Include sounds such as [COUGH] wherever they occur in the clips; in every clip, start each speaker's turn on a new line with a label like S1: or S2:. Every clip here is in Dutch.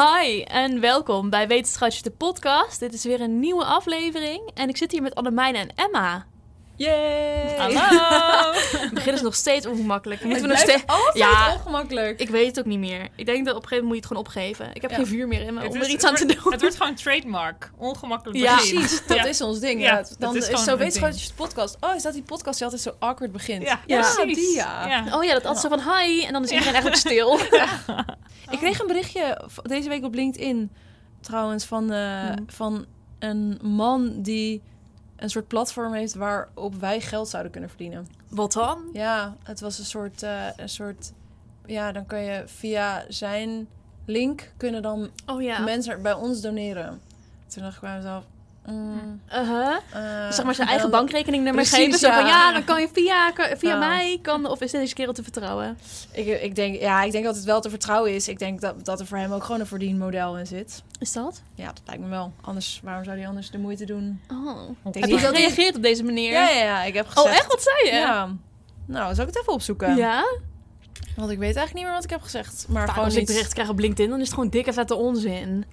S1: Hi en welkom bij Wetenschapsje de podcast. Dit is weer een nieuwe aflevering en ik zit hier met Annemijn en Emma.
S2: Yay!
S1: Hallo! [LAUGHS] Het begin is nog steeds ongemakkelijk. Moeten
S2: Het
S1: we nog steeds...
S2: altijd
S1: Ja.
S2: ongemakkelijk.
S1: Ik weet het ook niet meer. Ik denk dat op een gegeven moment moet je het gewoon opgeven. Ik heb
S2: Ja.
S1: geen vuur meer in me om
S3: is-
S1: er iets
S3: het
S1: aan te
S3: wordt-
S1: doen.
S3: Het wordt gewoon trademark. Ongemakkelijk
S1: Ja,
S3: begin.
S2: Precies, dat
S3: Ja.
S2: is ons ding.
S3: Ja, dat
S2: dan
S3: is
S2: is,
S3: gewoon
S2: zo
S3: een
S2: wetenschapsjes podcast. Oh, is dat die podcast die altijd zo awkward begint?
S3: Ja,
S1: Ja,
S3: precies.
S2: die ja.
S3: Ja.
S1: Oh ja, dat altijd zo van hi en dan is iedereen eigenlijk [LAUGHS] stil.
S2: Ik kreeg een berichtje deze week op LinkedIn trouwens van, eh,
S1: Hmm.
S2: van een man die een soort platform heeft waarop wij geld zouden kunnen verdienen.
S1: Wat dan?
S2: Ja, het was een soort, eh, een soort ja, dan kan je via zijn link kunnen dan
S1: Oh ja.
S2: mensen bij ons doneren. Toen dacht ik bij mezelf, eh,
S1: Zeg maar zijn
S2: en
S1: eigen bankrekeningnummer geven. Zo van
S2: ja.
S1: dan kan je via, via mij kan, of is deze kerel te vertrouwen?
S2: Ik, ik, denk, ja, ik denk dat het wel te vertrouwen is. Ik denk dat, dat er voor hem ook gewoon een verdienmodel in zit.
S1: Is dat?
S2: Ja, dat lijkt me wel. Anders, waarom zou hij anders de moeite doen?
S1: Oh. Heb je gereageerd op deze manier?
S2: Ja, ja, ja. Ik heb gezegd...
S1: Oh, echt? Wat zei je?
S2: Ja. Nou, zal ik het even opzoeken?
S1: Ja?
S2: Want ik weet eigenlijk niet meer wat ik heb gezegd. Maar
S1: Vaak
S2: gewoon
S1: als ik bericht krijg op LinkedIn, dan is het gewoon dikke vette onzin.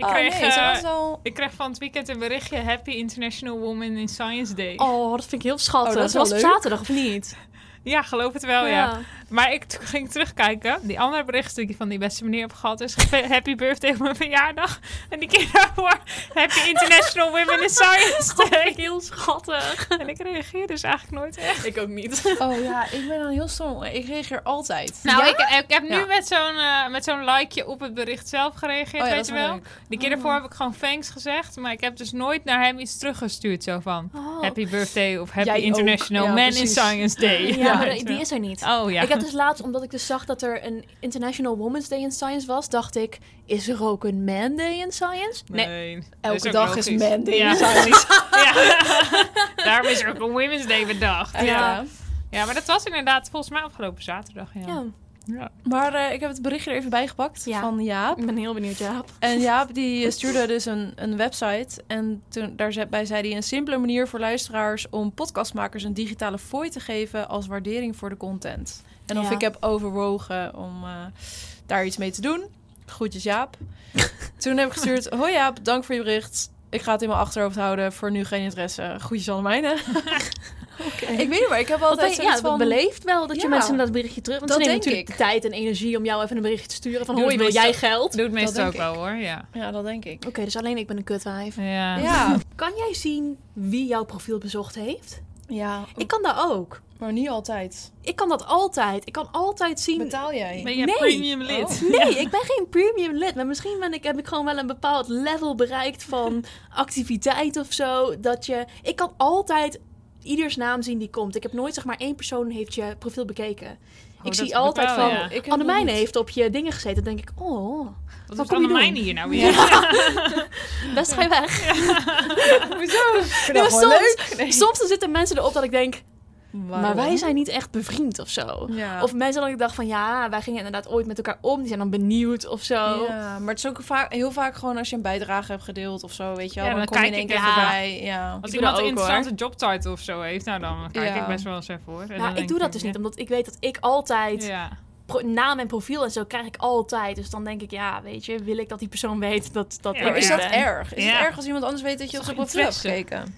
S3: Ik,
S2: Oh,
S3: kreeg,
S2: nee,
S3: eh, ik kreeg van het weekend een berichtje... Happy International Women in Science Day.
S1: Oh, dat vind ik heel schattig.
S2: Oh, dat
S1: was op zaterdag, of niet?
S3: Ja, geloof het wel, ja. Maar ik ging terugkijken. Die andere bericht die ik van die beste meneer heb gehad is... Happy birthday op mijn verjaardag. En die keer daarvoor... Happy International Women in Science [LAUGHS] Day.
S1: heel schattig.
S3: En ik reageer dus eigenlijk nooit echt.
S1: Ik ook niet. [LAUGHS]
S2: Oh ja, ik ben dan heel stom. Ik reageer altijd.
S3: Nou,
S1: Ja?
S3: ik, ik heb nu
S2: Ja.
S3: met zo'n eh, met zo'n likeje op het bericht zelf gereageerd,
S2: Oh
S3: weet je
S2: wel leuk.
S3: Die keer daarvoor heb ik gewoon thanks gezegd. Maar ik heb dus nooit naar hem iets teruggestuurd. Zo van,
S1: Oh.
S3: happy birthday of happy
S2: Jij.
S3: International
S2: precies.
S3: in Science Day.
S1: Ja, maar die is er niet.
S3: Oh ja.
S1: Ik heb dus laatst, omdat ik dus zag dat er een International Women's Day in Science was, dacht ik, is er ook een Man Day in Science? Nee.
S2: Elke dag is. Man Day
S3: Ja,
S2: in
S3: ja. [LAUGHS] [LAUGHS] Daarom is er ook een Women's Day bedacht. Ja.
S2: Ja.
S3: ja, maar dat was inderdaad volgens mij afgelopen zaterdag. Ja.
S1: Ja.
S2: Maar eh, ik heb het berichtje er even bijgepakt
S1: Ja.
S2: van Jaap.
S1: Ik ben heel benieuwd, Jaap.
S2: En Jaap die eh, stuurde dus een, een website. En toen, daarbij zei hij een simpele manier voor luisteraars om podcastmakers een digitale fooi te geven als waardering voor de content. En of
S1: Ja.
S2: ik heb overwogen om eh, daar iets mee te doen. Groetjes Jaap. [LAUGHS] toen heb ik gestuurd, hoi Jaap, dank voor je bericht. Ik ga het in mijn achterhoofd houden. Voor nu geen interesse. Groetjes Allemijnen. [LAUGHS]
S1: Oké.
S2: ik weet niet, maar ik heb altijd
S1: ja,
S2: van...
S1: beleefd wel dat je
S2: Ja.
S1: mensen dat berichtje terug... Want
S2: Dat
S1: ze nemen
S2: denk
S1: natuurlijk de
S2: ik.
S1: tijd en energie om jou even een berichtje te sturen van hoi, wil jij geld?
S3: Doe het meestal ook
S2: ik.
S3: wel hoor, ja.
S2: Ja, dat denk ik.
S1: Oké, dus alleen ik ben een kutwijf.
S3: Ja.
S2: Ja,
S1: Kan jij zien wie jouw profiel bezocht heeft?
S2: ja
S1: Ik kan dat ook.
S2: maar niet altijd.
S1: Ik kan dat altijd. Ik kan altijd zien...
S2: Betaal jij?
S3: Ben je
S1: Nee.
S3: premium lid?
S2: Oh.
S1: Nee, ik ben geen premium lid. Maar misschien ben ik, heb ik gewoon wel een bepaald level bereikt van [LAUGHS] activiteit of zo. Dat je. Ik kan altijd ieders naam zien die komt. Ik heb nooit zeg maar één persoon heeft je profiel bekeken. ik
S3: dat
S1: zie altijd van.
S2: Ik heb
S1: Annemijn heeft op je dingen gezeten. Dan denk ik, oh,
S3: Wat
S1: Wat
S3: is
S1: kom je doen?
S3: hier nou [LAUGHS] weer? [LAUGHS]
S1: best ga je weg. [LAUGHS]
S2: Hoezo? Ik gewoon
S1: soms-
S2: leuk. Nee.
S1: Soms zitten mensen erop dat ik denk, maar wij zijn niet echt bevriend of zo.
S2: Ja.
S1: Of mensen dat ik dacht van ja, wij gingen inderdaad ooit met elkaar om. Die zijn dan benieuwd of zo.
S2: Ja, maar het is ook vaak, heel vaak gewoon als je een bijdrage hebt gedeeld of zo, weet je wel.
S3: Ja,
S2: dan,
S3: dan
S2: kom je in één keer voorbij. Ja.
S3: Als
S1: Ik
S3: iemand een
S1: ook, hoor.
S3: interessante jobtitle of zo heeft, nou dan kijk
S2: Ja.
S3: ik best wel eens even hoor. En dan
S1: Maar ik doe dat dus niet, omdat ik weet dat ik altijd naam en profiel en zo krijg ik altijd. Dus dan denk ik, ja, weet je, wil ik dat die persoon weet dat, dat
S3: Ja,
S1: ik
S2: Maar is dat
S1: ben?
S2: erg? Is
S3: Ja.
S2: het erg als iemand anders weet dat je op zijn profiel hebt gekeken?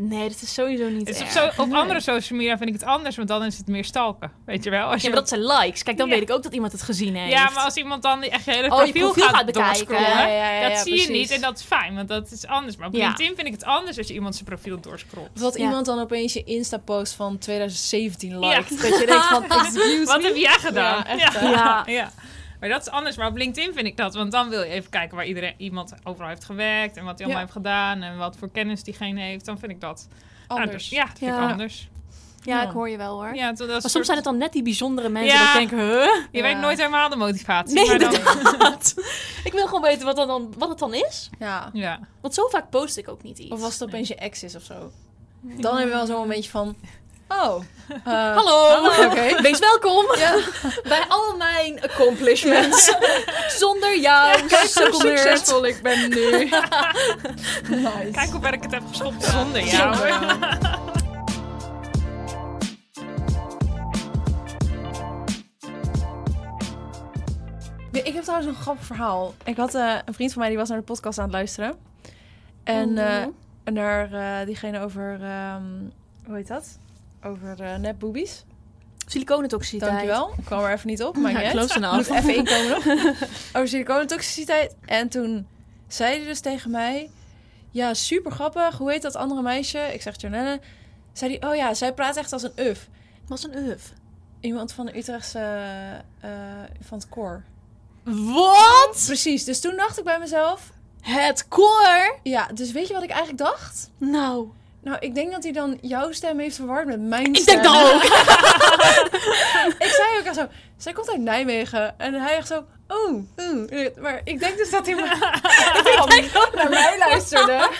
S1: Nee, dat is sowieso niet
S3: op, zo, op andere social media vind ik het anders, want dan is het meer stalken. Weet je wel? Als
S1: Ja,
S3: je
S1: maar dat zijn likes. Kijk, dan
S3: Ja.
S1: weet ik ook dat iemand het gezien heeft.
S3: ja, maar als iemand dan echt je hele
S1: Oh, je
S3: profiel, gaat,
S1: gaat bekijken.
S3: doorscrollen,
S2: Ja, ja, ja,
S3: dat
S2: ja,
S3: zie je niet en dat is fijn, want dat is anders. Maar op
S1: Ja.
S3: LinkedIn vind ik het anders als je iemand zijn profiel doorscrollt.
S2: Of dat
S1: Ja.
S2: iemand dan opeens je Insta-post van 2017
S3: Ja.
S2: liked. Dat je denkt van, [LAUGHS] excuse
S3: Wat
S2: me.
S3: heb jij gedaan?
S2: Ja, echt?
S1: Ja.
S3: Maar dat is anders. Maar op LinkedIn vind ik dat. Want dan wil je even kijken waar iedereen, iemand overal heeft gewerkt. En wat hij allemaal
S2: Ja.
S3: heeft gedaan. En wat voor kennis diegene heeft. Dan vind ik dat nou,
S2: Anders.
S3: ja, dat vind
S1: Ja.
S3: ik anders.
S1: Ja,
S2: Ja.
S1: ik hoor je wel hoor.
S3: Ja, dat, dat is
S1: maar soms zijn het dan net die bijzondere mensen
S3: Ja.
S1: dat ik denk, huh?
S3: Je
S2: Ja.
S3: weet nooit helemaal de motivatie.
S1: Nee,
S3: maar dan, [LAUGHS]
S1: ik wil gewoon weten wat, dat dan, wat het dan is.
S2: Ja.
S3: ja.
S1: Want zo vaak post ik ook niet iets.
S2: Of als het opeens je ex is of zo. Dan heb je wel zo'n momentje van, oh. eh, [LAUGHS]
S1: Hallo, [LAUGHS]
S2: Oké.
S1: wees welkom
S2: Ja.
S1: bij al mijn accomplishments. [LAUGHS] Zonder jou,
S2: Kijk hoe succesvol ik ben nu. nice.
S3: Kijk hoe ver ik het heb geschopt zonder jou.
S2: Ja, Ik heb trouwens een grappig verhaal. Ik had eh, een vriend van mij die was naar de podcast aan het luisteren. En
S1: Mhm.
S2: eh, naar eh, diegene over, ehm, hoe heet dat? Over uh, nepboobies.
S1: Siliconentoxiciteit.
S2: Dankjewel. Ik kwam er even niet op, maar
S1: Ja, close enough. [LAUGHS]
S2: Moet even inkomen nog. [LAUGHS] Over siliconentoxiciteit. En toen zei hij dus tegen mij... Ja, super grappig. Hoe heet dat andere meisje? Ik zeg Janelle. Zei hij, oh ja, zij praat echt als een uf.
S1: Wat is een uf?
S2: Iemand van de Utrechtse... eh, van het koor.
S1: Wat?
S2: Precies. Dus toen dacht ik bij mezelf...
S1: Het koor?
S2: Ja, dus weet je wat ik eigenlijk dacht?
S1: Nou,
S2: Nou, ik denk dat hij dan jouw stem heeft verward met mijn
S1: ik
S2: stem.
S1: denk dat ook. [LAUGHS]
S2: ik zei ook al zo, zij komt uit Nijmegen. En hij echt zo, oh, oeh. Maar ik denk dus dat hij maar, [LAUGHS] ik denk naar mij luisterde. [LAUGHS]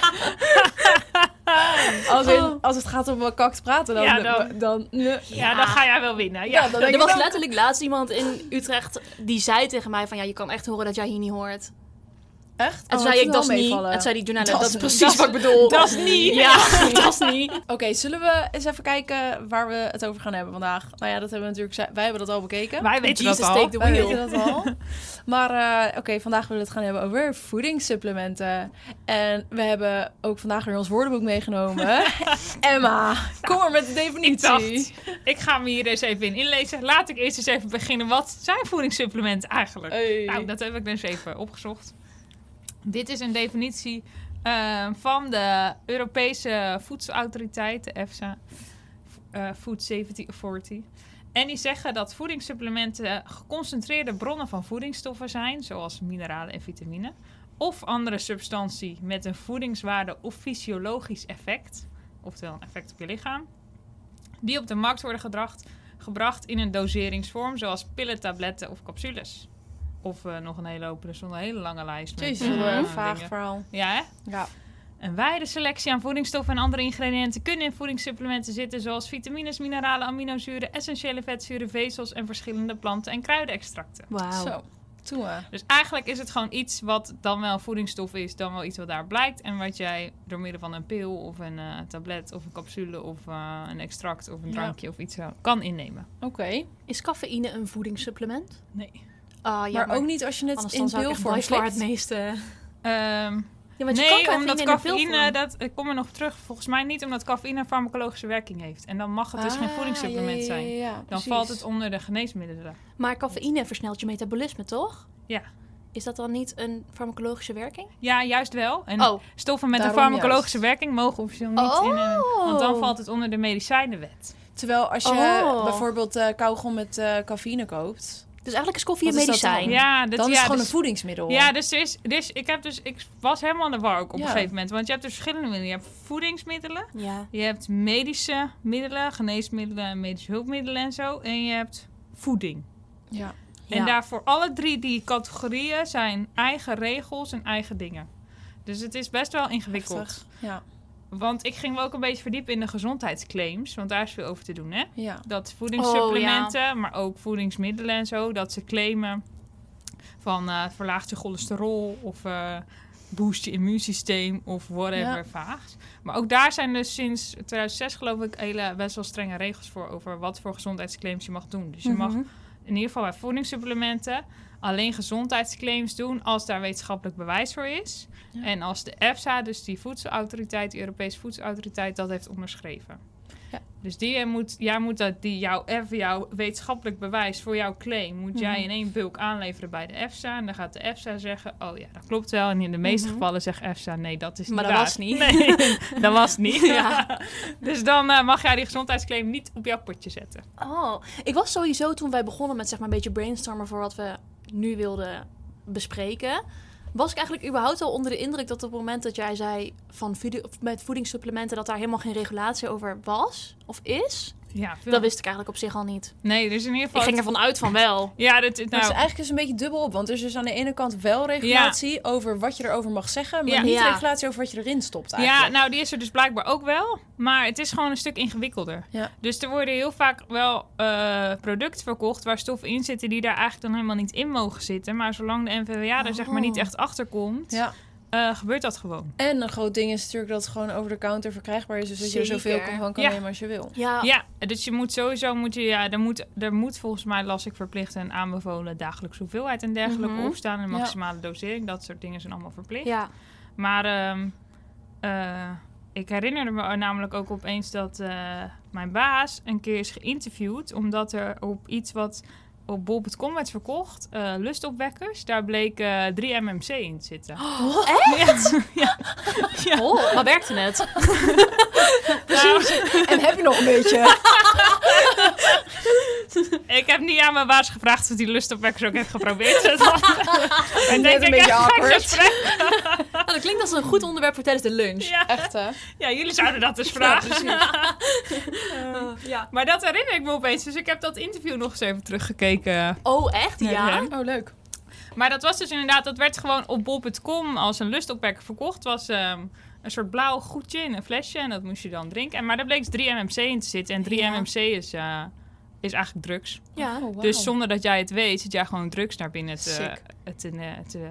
S2: Als, in,
S1: Oh.
S2: als het gaat om kak te praten, dan...
S3: Ja,
S2: dan.
S3: Ja, dan ga jij wel winnen. Ja,
S2: Ja, dan denk
S1: Er
S2: ik
S1: was letterlijk laatst iemand in Utrecht die zei tegen mij van... Ja, je kan echt horen dat jij hier niet hoort.
S2: Echt?
S1: En
S2: Oh,
S1: zei ik, dat is niet. En zei die journalist,
S2: Dat
S1: dat,
S2: is-
S1: precies
S2: dat
S1: wat ik bedoel.
S3: dat is niet.
S1: Ja, [LAUGHS] dat is niet.
S2: Oké, zullen we eens even kijken waar we het over gaan hebben vandaag? Nou ja, dat hebben we natuurlijk... Wij hebben dat al bekeken.
S3: Wij weten
S1: Jesus,
S3: dat al.
S1: take the
S2: Wij weten dat al. [LAUGHS] Maar eh, oké, vandaag willen we het gaan hebben over voedingssupplementen. En we hebben ook vandaag weer ons woordenboek meegenomen. [LAUGHS] Emma, kom maar met de definitie.
S3: Ik dacht, ik ga me hier eens even in inlezen. Laat ik eerst eens even beginnen. Wat zijn voedingssupplementen eigenlijk?
S2: Hey.
S3: Nou, dat heb ik dus even opgezocht. Dit is een definitie eh, van de Europese Voedselautoriteit, de EFSA, eh, Food Safety Authority. En die zeggen dat voedingssupplementen geconcentreerde bronnen van voedingsstoffen zijn, zoals mineralen en vitamine, of andere substantie met een voedingswaarde of fysiologisch effect, oftewel een effect op je lichaam, die op de markt worden gebracht, gebracht in een doseringsvorm, zoals pillen, tabletten of capsules. Of eh, nog een hele hoop, er stond een hele lange lijst. met,
S2: Jezus,
S3: eh,
S2: wat een vaag verhaal.
S3: Ja, hè?
S2: Ja.
S3: Een wijde selectie aan voedingsstoffen en andere ingrediënten kunnen in voedingssupplementen zitten, zoals vitamines, mineralen, aminozuren, essentiële vetzuren, vezels en verschillende planten- en kruidenextracten.
S1: Wauw.
S2: Zo, toe.
S3: Dus eigenlijk is het gewoon iets wat dan wel voedingsstof is, dan wel iets wat daar blijkt. En wat jij door middel van een pil of een eh, tablet of een capsule of eh, een extract of een
S2: Ja.
S3: drankje of iets zo kan innemen.
S2: Oké.
S1: Is cafeïne een voedingssupplement?
S3: Nee.
S1: Ah, ja,
S2: maar, ook niet als je het
S1: Anders
S2: in
S1: echt
S2: pilvorm
S1: far het
S2: slikt.
S1: meeste...
S3: Ehm,
S1: Ja, want je
S3: nee,
S1: kan
S3: omdat
S1: cafeïne in
S3: dat, ik kom er nog op terug, volgens mij niet omdat cafeïne een farmacologische werking heeft. En dan mag het dus geen
S2: Ah,
S3: voedingssupplement
S2: ja, ja,
S3: zijn.
S2: ja, ja,
S3: Dan valt het onder de geneesmiddelen.
S1: Maar cafeïne versnelt je metabolisme, toch?
S3: Ja.
S1: Is dat dan niet een farmacologische werking?
S3: Ja, juist wel. En
S1: Oh,
S3: stoffen met een farmacologische werking mogen officieel niet
S1: Oh.
S3: in een... Want dan valt het onder de medicijnenwet.
S2: Terwijl als je
S1: Oh.
S2: bijvoorbeeld eh kauwgom met eh cafeïne koopt,
S1: dus eigenlijk is koffie een medicijn.
S2: dan?
S3: Ja, dat,
S2: dan is
S3: ja,
S2: gewoon
S3: dus,
S2: een voedingsmiddel.
S3: Ja, dus, er is, dus ik, heb dus, ik was helemaal aan de war ook op
S2: Ja.
S3: een gegeven moment. Want je hebt dus verschillende middelen. Je hebt voedingsmiddelen.
S1: Ja.
S3: Je hebt medische middelen, geneesmiddelen, medische hulpmiddelen en zo. En je hebt voeding.
S2: ja.
S1: Ja.
S3: En daarvoor alle drie die categorieën zijn eigen regels en eigen dingen. Dus het is best wel ingewikkeld.
S2: Heftig. Ja,
S3: Want ik ging me ook een beetje verdiepen in de gezondheidsclaims. Want daar is veel over te doen, hè?
S2: ja.
S3: Dat voedingssupplementen, maar ook voedingsmiddelen en zo... dat ze claimen van eh verlaagt je cholesterol... of eh, boost je immuunsysteem of whatever
S2: Ja.
S3: vaags. Maar ook daar zijn dus sinds 2006 geloof ik... hele best wel strenge regels voor... over wat voor gezondheidsclaims je mag doen. Dus je mag
S1: Mhm.
S3: in ieder geval bij voedingssupplementen alleen gezondheidsclaims doen als daar wetenschappelijk bewijs voor is.
S2: Ja.
S3: En als de EFSA, dus die voedselautoriteit, die Europese voedselautoriteit, dat heeft onderschreven.
S2: Ja.
S3: Dus die eh, moet, jij moet dat, die jouw, even jouw wetenschappelijk bewijs voor jouw claim, moet jij
S1: Mhm.
S3: in één bulk aanleveren bij de EFSA. En dan gaat de EFSA zeggen, oh ja, dat klopt wel. En in de meeste
S1: Mhm.
S3: gevallen zegt EFSA, nee, dat is niet
S1: Maar dat
S3: waar.
S1: was niet. [LAUGHS]
S3: Nee, [LAUGHS] dat was niet.
S1: Ja. [LAUGHS]
S3: Dus dan eh, mag jij die gezondheidsclaim niet op jouw potje zetten.
S1: Oh, ik was sowieso toen wij begonnen met zeg maar een beetje brainstormen voor wat we nu wilden bespreken. Was ik eigenlijk überhaupt al onder de indruk dat op het moment dat jij zei van voedi- of met voedingssupplementen dat daar helemaal geen regulatie over was of is?
S3: Ja, veel.
S1: Dat wist ik eigenlijk op zich al niet.
S3: Nee, dus in ieder geval...
S1: Ik ging ervan uit van wel. [LAUGHS]
S3: Ja, dat,
S2: Dat is
S3: nou,
S2: eigenlijk dus een beetje dubbel op. Want er is dus aan de ene kant wel regulatie over wat je erover mag zeggen, maar
S3: Ja.
S2: niet
S1: Ja.
S2: regulatie over wat je erin stopt
S3: ja,
S2: eigenlijk.
S3: nou, die is er dus blijkbaar ook wel. Maar het is gewoon een stuk ingewikkelder.
S2: Ja.
S3: Dus er worden heel vaak wel eh, producten verkocht waar stoffen in zitten die daar eigenlijk dan helemaal niet in mogen zitten. Maar zolang de NVWA er zeg maar niet
S1: Oh.
S3: echt achter komt,
S2: ja.
S3: Eh, gebeurt dat gewoon.
S2: En een groot ding is natuurlijk dat het gewoon over de counter verkrijgbaar is. Dus dat je er zoveel van kan
S3: Ja.
S2: nemen als je wil.
S1: Ja,
S3: Ja, dus je moet sowieso, moet je, ja, er, moet, er moet volgens mij, las ik verplicht en aanbevolen dagelijkse hoeveelheid en dergelijke
S1: Mhm.
S3: opstaan. En
S2: Ja.
S3: maximale dosering, dat soort dingen zijn allemaal verplicht.
S1: ja.
S3: Maar ehm, eh, ik herinner me namelijk ook opeens dat eh, mijn baas een keer is geïnterviewd. Omdat er op iets wat op bol.com werd verkocht, eh, lustopwekkers, daar bleek eh 3 MMC in te zitten. [GASPS]
S1: Echt?
S3: Ja. ja.
S1: Oh, maar werkte het? [LAUGHS]
S3: Nou,
S2: En heb je nog een beetje? [LAUGHS]
S3: ik heb niet aan mijn baas gevraagd of die lustopwekkers ook heeft geprobeerd. [LAUGHS]
S2: Net
S3: en denk
S2: een
S3: ik
S2: beetje
S3: echt
S2: awkward.
S1: Nou, dat klinkt als een goed onderwerp voor tijdens de lunch.
S3: Ja.
S2: Echt hè?
S3: ja, jullie zouden dat dus vragen. [LAUGHS]
S1: Oh, ja.
S3: Maar dat herinner ik me opeens. Dus ik heb dat interview nog eens even teruggekeken.
S1: Oh, echt? Ja?
S3: hem.
S2: Oh, leuk.
S3: Maar dat was dus inderdaad, dat werd gewoon op bol.com als een lustopwekker verkocht. was ehm, een soort blauw goedje in een flesje en dat moest je dan drinken. En, maar daar bleek dus 3 MMC in te zitten. En 3
S1: Ja.
S3: MMC is, eh, is eigenlijk drugs.
S1: Ja.
S2: Oh.
S3: Dus zonder dat jij het weet, zit jij gewoon drugs naar binnen te, te, ne- te,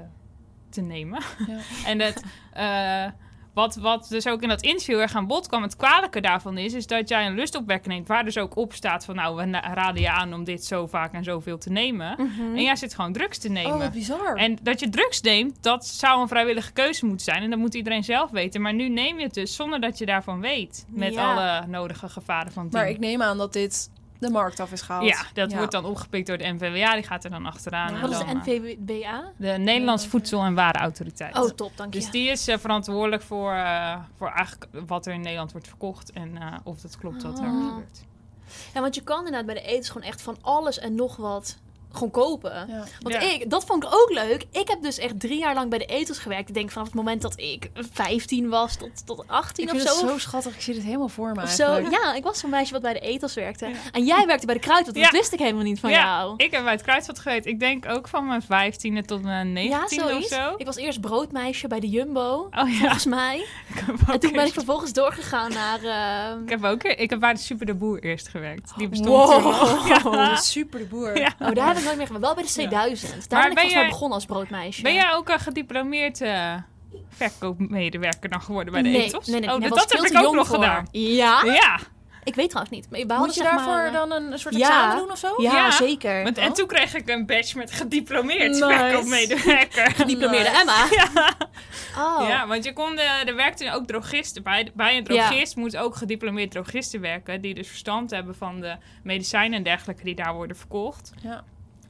S3: te nemen.
S2: Ja. [LAUGHS]
S3: en dat, eh, wat, wat dus ook in dat interview erg aan bod kwam, het kwalijke daarvan is, is dat jij een lustopwekker neemt, waar dus ook op staat van, nou, we raden je aan om dit zo vaak en zoveel te nemen.
S1: Mhm.
S3: En jij zit gewoon drugs te nemen.
S2: Oh, wat bizar.
S3: En dat je drugs neemt, dat zou een vrijwillige keuze moeten zijn. En dat moet iedereen zelf weten. Maar nu neem je het dus zonder dat je daarvan weet. Met
S1: Ja.
S3: alle nodige gevaren van dien.
S2: Maar ik neem aan dat dit de markt af is gehaald.
S3: Ja, dat wordt dan opgepikt door de NVWA. Die gaat er dan achteraan. en
S1: Wat is
S3: dan,
S1: de
S3: eh,
S1: NVBA?
S3: De Nederlandse Voedsel- en Warenautoriteit.
S1: Oh, top, dank je.
S3: Dus die is eh, verantwoordelijk voor, eh, voor eigenlijk wat er in Nederland wordt verkocht. En eh, of dat klopt wat er
S1: Ah.
S3: gebeurt.
S1: Ja, want je kan inderdaad bij de etens gewoon echt van alles en nog wat gewoon kopen.
S2: Ja.
S1: Want
S3: Ja.
S1: ik, dat vond ik ook leuk. Ik heb dus echt drie jaar lang bij de etels gewerkt. Ik denk vanaf het moment dat ik 15 was tot, tot 18
S2: Ik
S1: of
S2: vind
S1: zo.
S2: het zo schattig. Ik zie het helemaal voor me
S1: zo. Ja, ik was zo'n meisje wat bij de etels werkte. En jij werkte bij de kruidvat. Dat
S3: Ja.
S1: wist ik helemaal niet van
S3: ja,
S1: jou.
S3: ik heb bij het kruidvat gewerkt. Ik denk ook van mijn 15e tot mijn 19e of zo.
S1: Ik was eerst broodmeisje bij de Jumbo,
S3: Oh ja.
S1: volgens mij. [LAUGHS] En toen ben ik vervolgens doorgegaan naar... eh,
S3: Ik heb ook ik heb bij de Super de Boer eerst gewerkt. Die bestond
S1: Wow.
S3: toen nog. [LAUGHS] Ja.
S2: Super de boer.
S3: Ja.
S1: Oh, daar heb ik nooit meer gedaan. Wel bij de C1000. Daar
S3: Maar
S1: ben ik volgens mij begonnen als broodmeisje.
S3: Ben jij ook een gediplomeerd eh, verkoopmedewerker dan geworden bij de
S1: nee,
S3: Ethos?
S1: Nee, nee,
S3: oh,
S1: nee.
S3: dat heb ik ook
S1: jong
S3: nog
S1: voor.
S3: gedaan.
S1: Ja?
S3: Ja,
S1: Ik weet trouwens niet. Maar
S2: Moet je
S1: zeg
S2: daarvoor
S1: maar,
S2: dan een, soort
S1: Ja.
S2: examen doen of zo?
S1: Ja,
S3: Ja.
S1: zeker.
S3: want, en toen kreeg ik een badge met gediplomeerd
S2: Nice.
S3: verkoopmedewerker. [LAUGHS]
S1: Gediplomeerde
S2: Nice.
S1: Emma. [LAUGHS] Oh.
S3: Ja, want je kon, eh, er werkten ook drogisten. Bij, bij een drogist moet ook gediplomeerd drogisten werken. Die dus verstand hebben van de medicijnen en dergelijke die daar worden verkocht.
S2: Ja.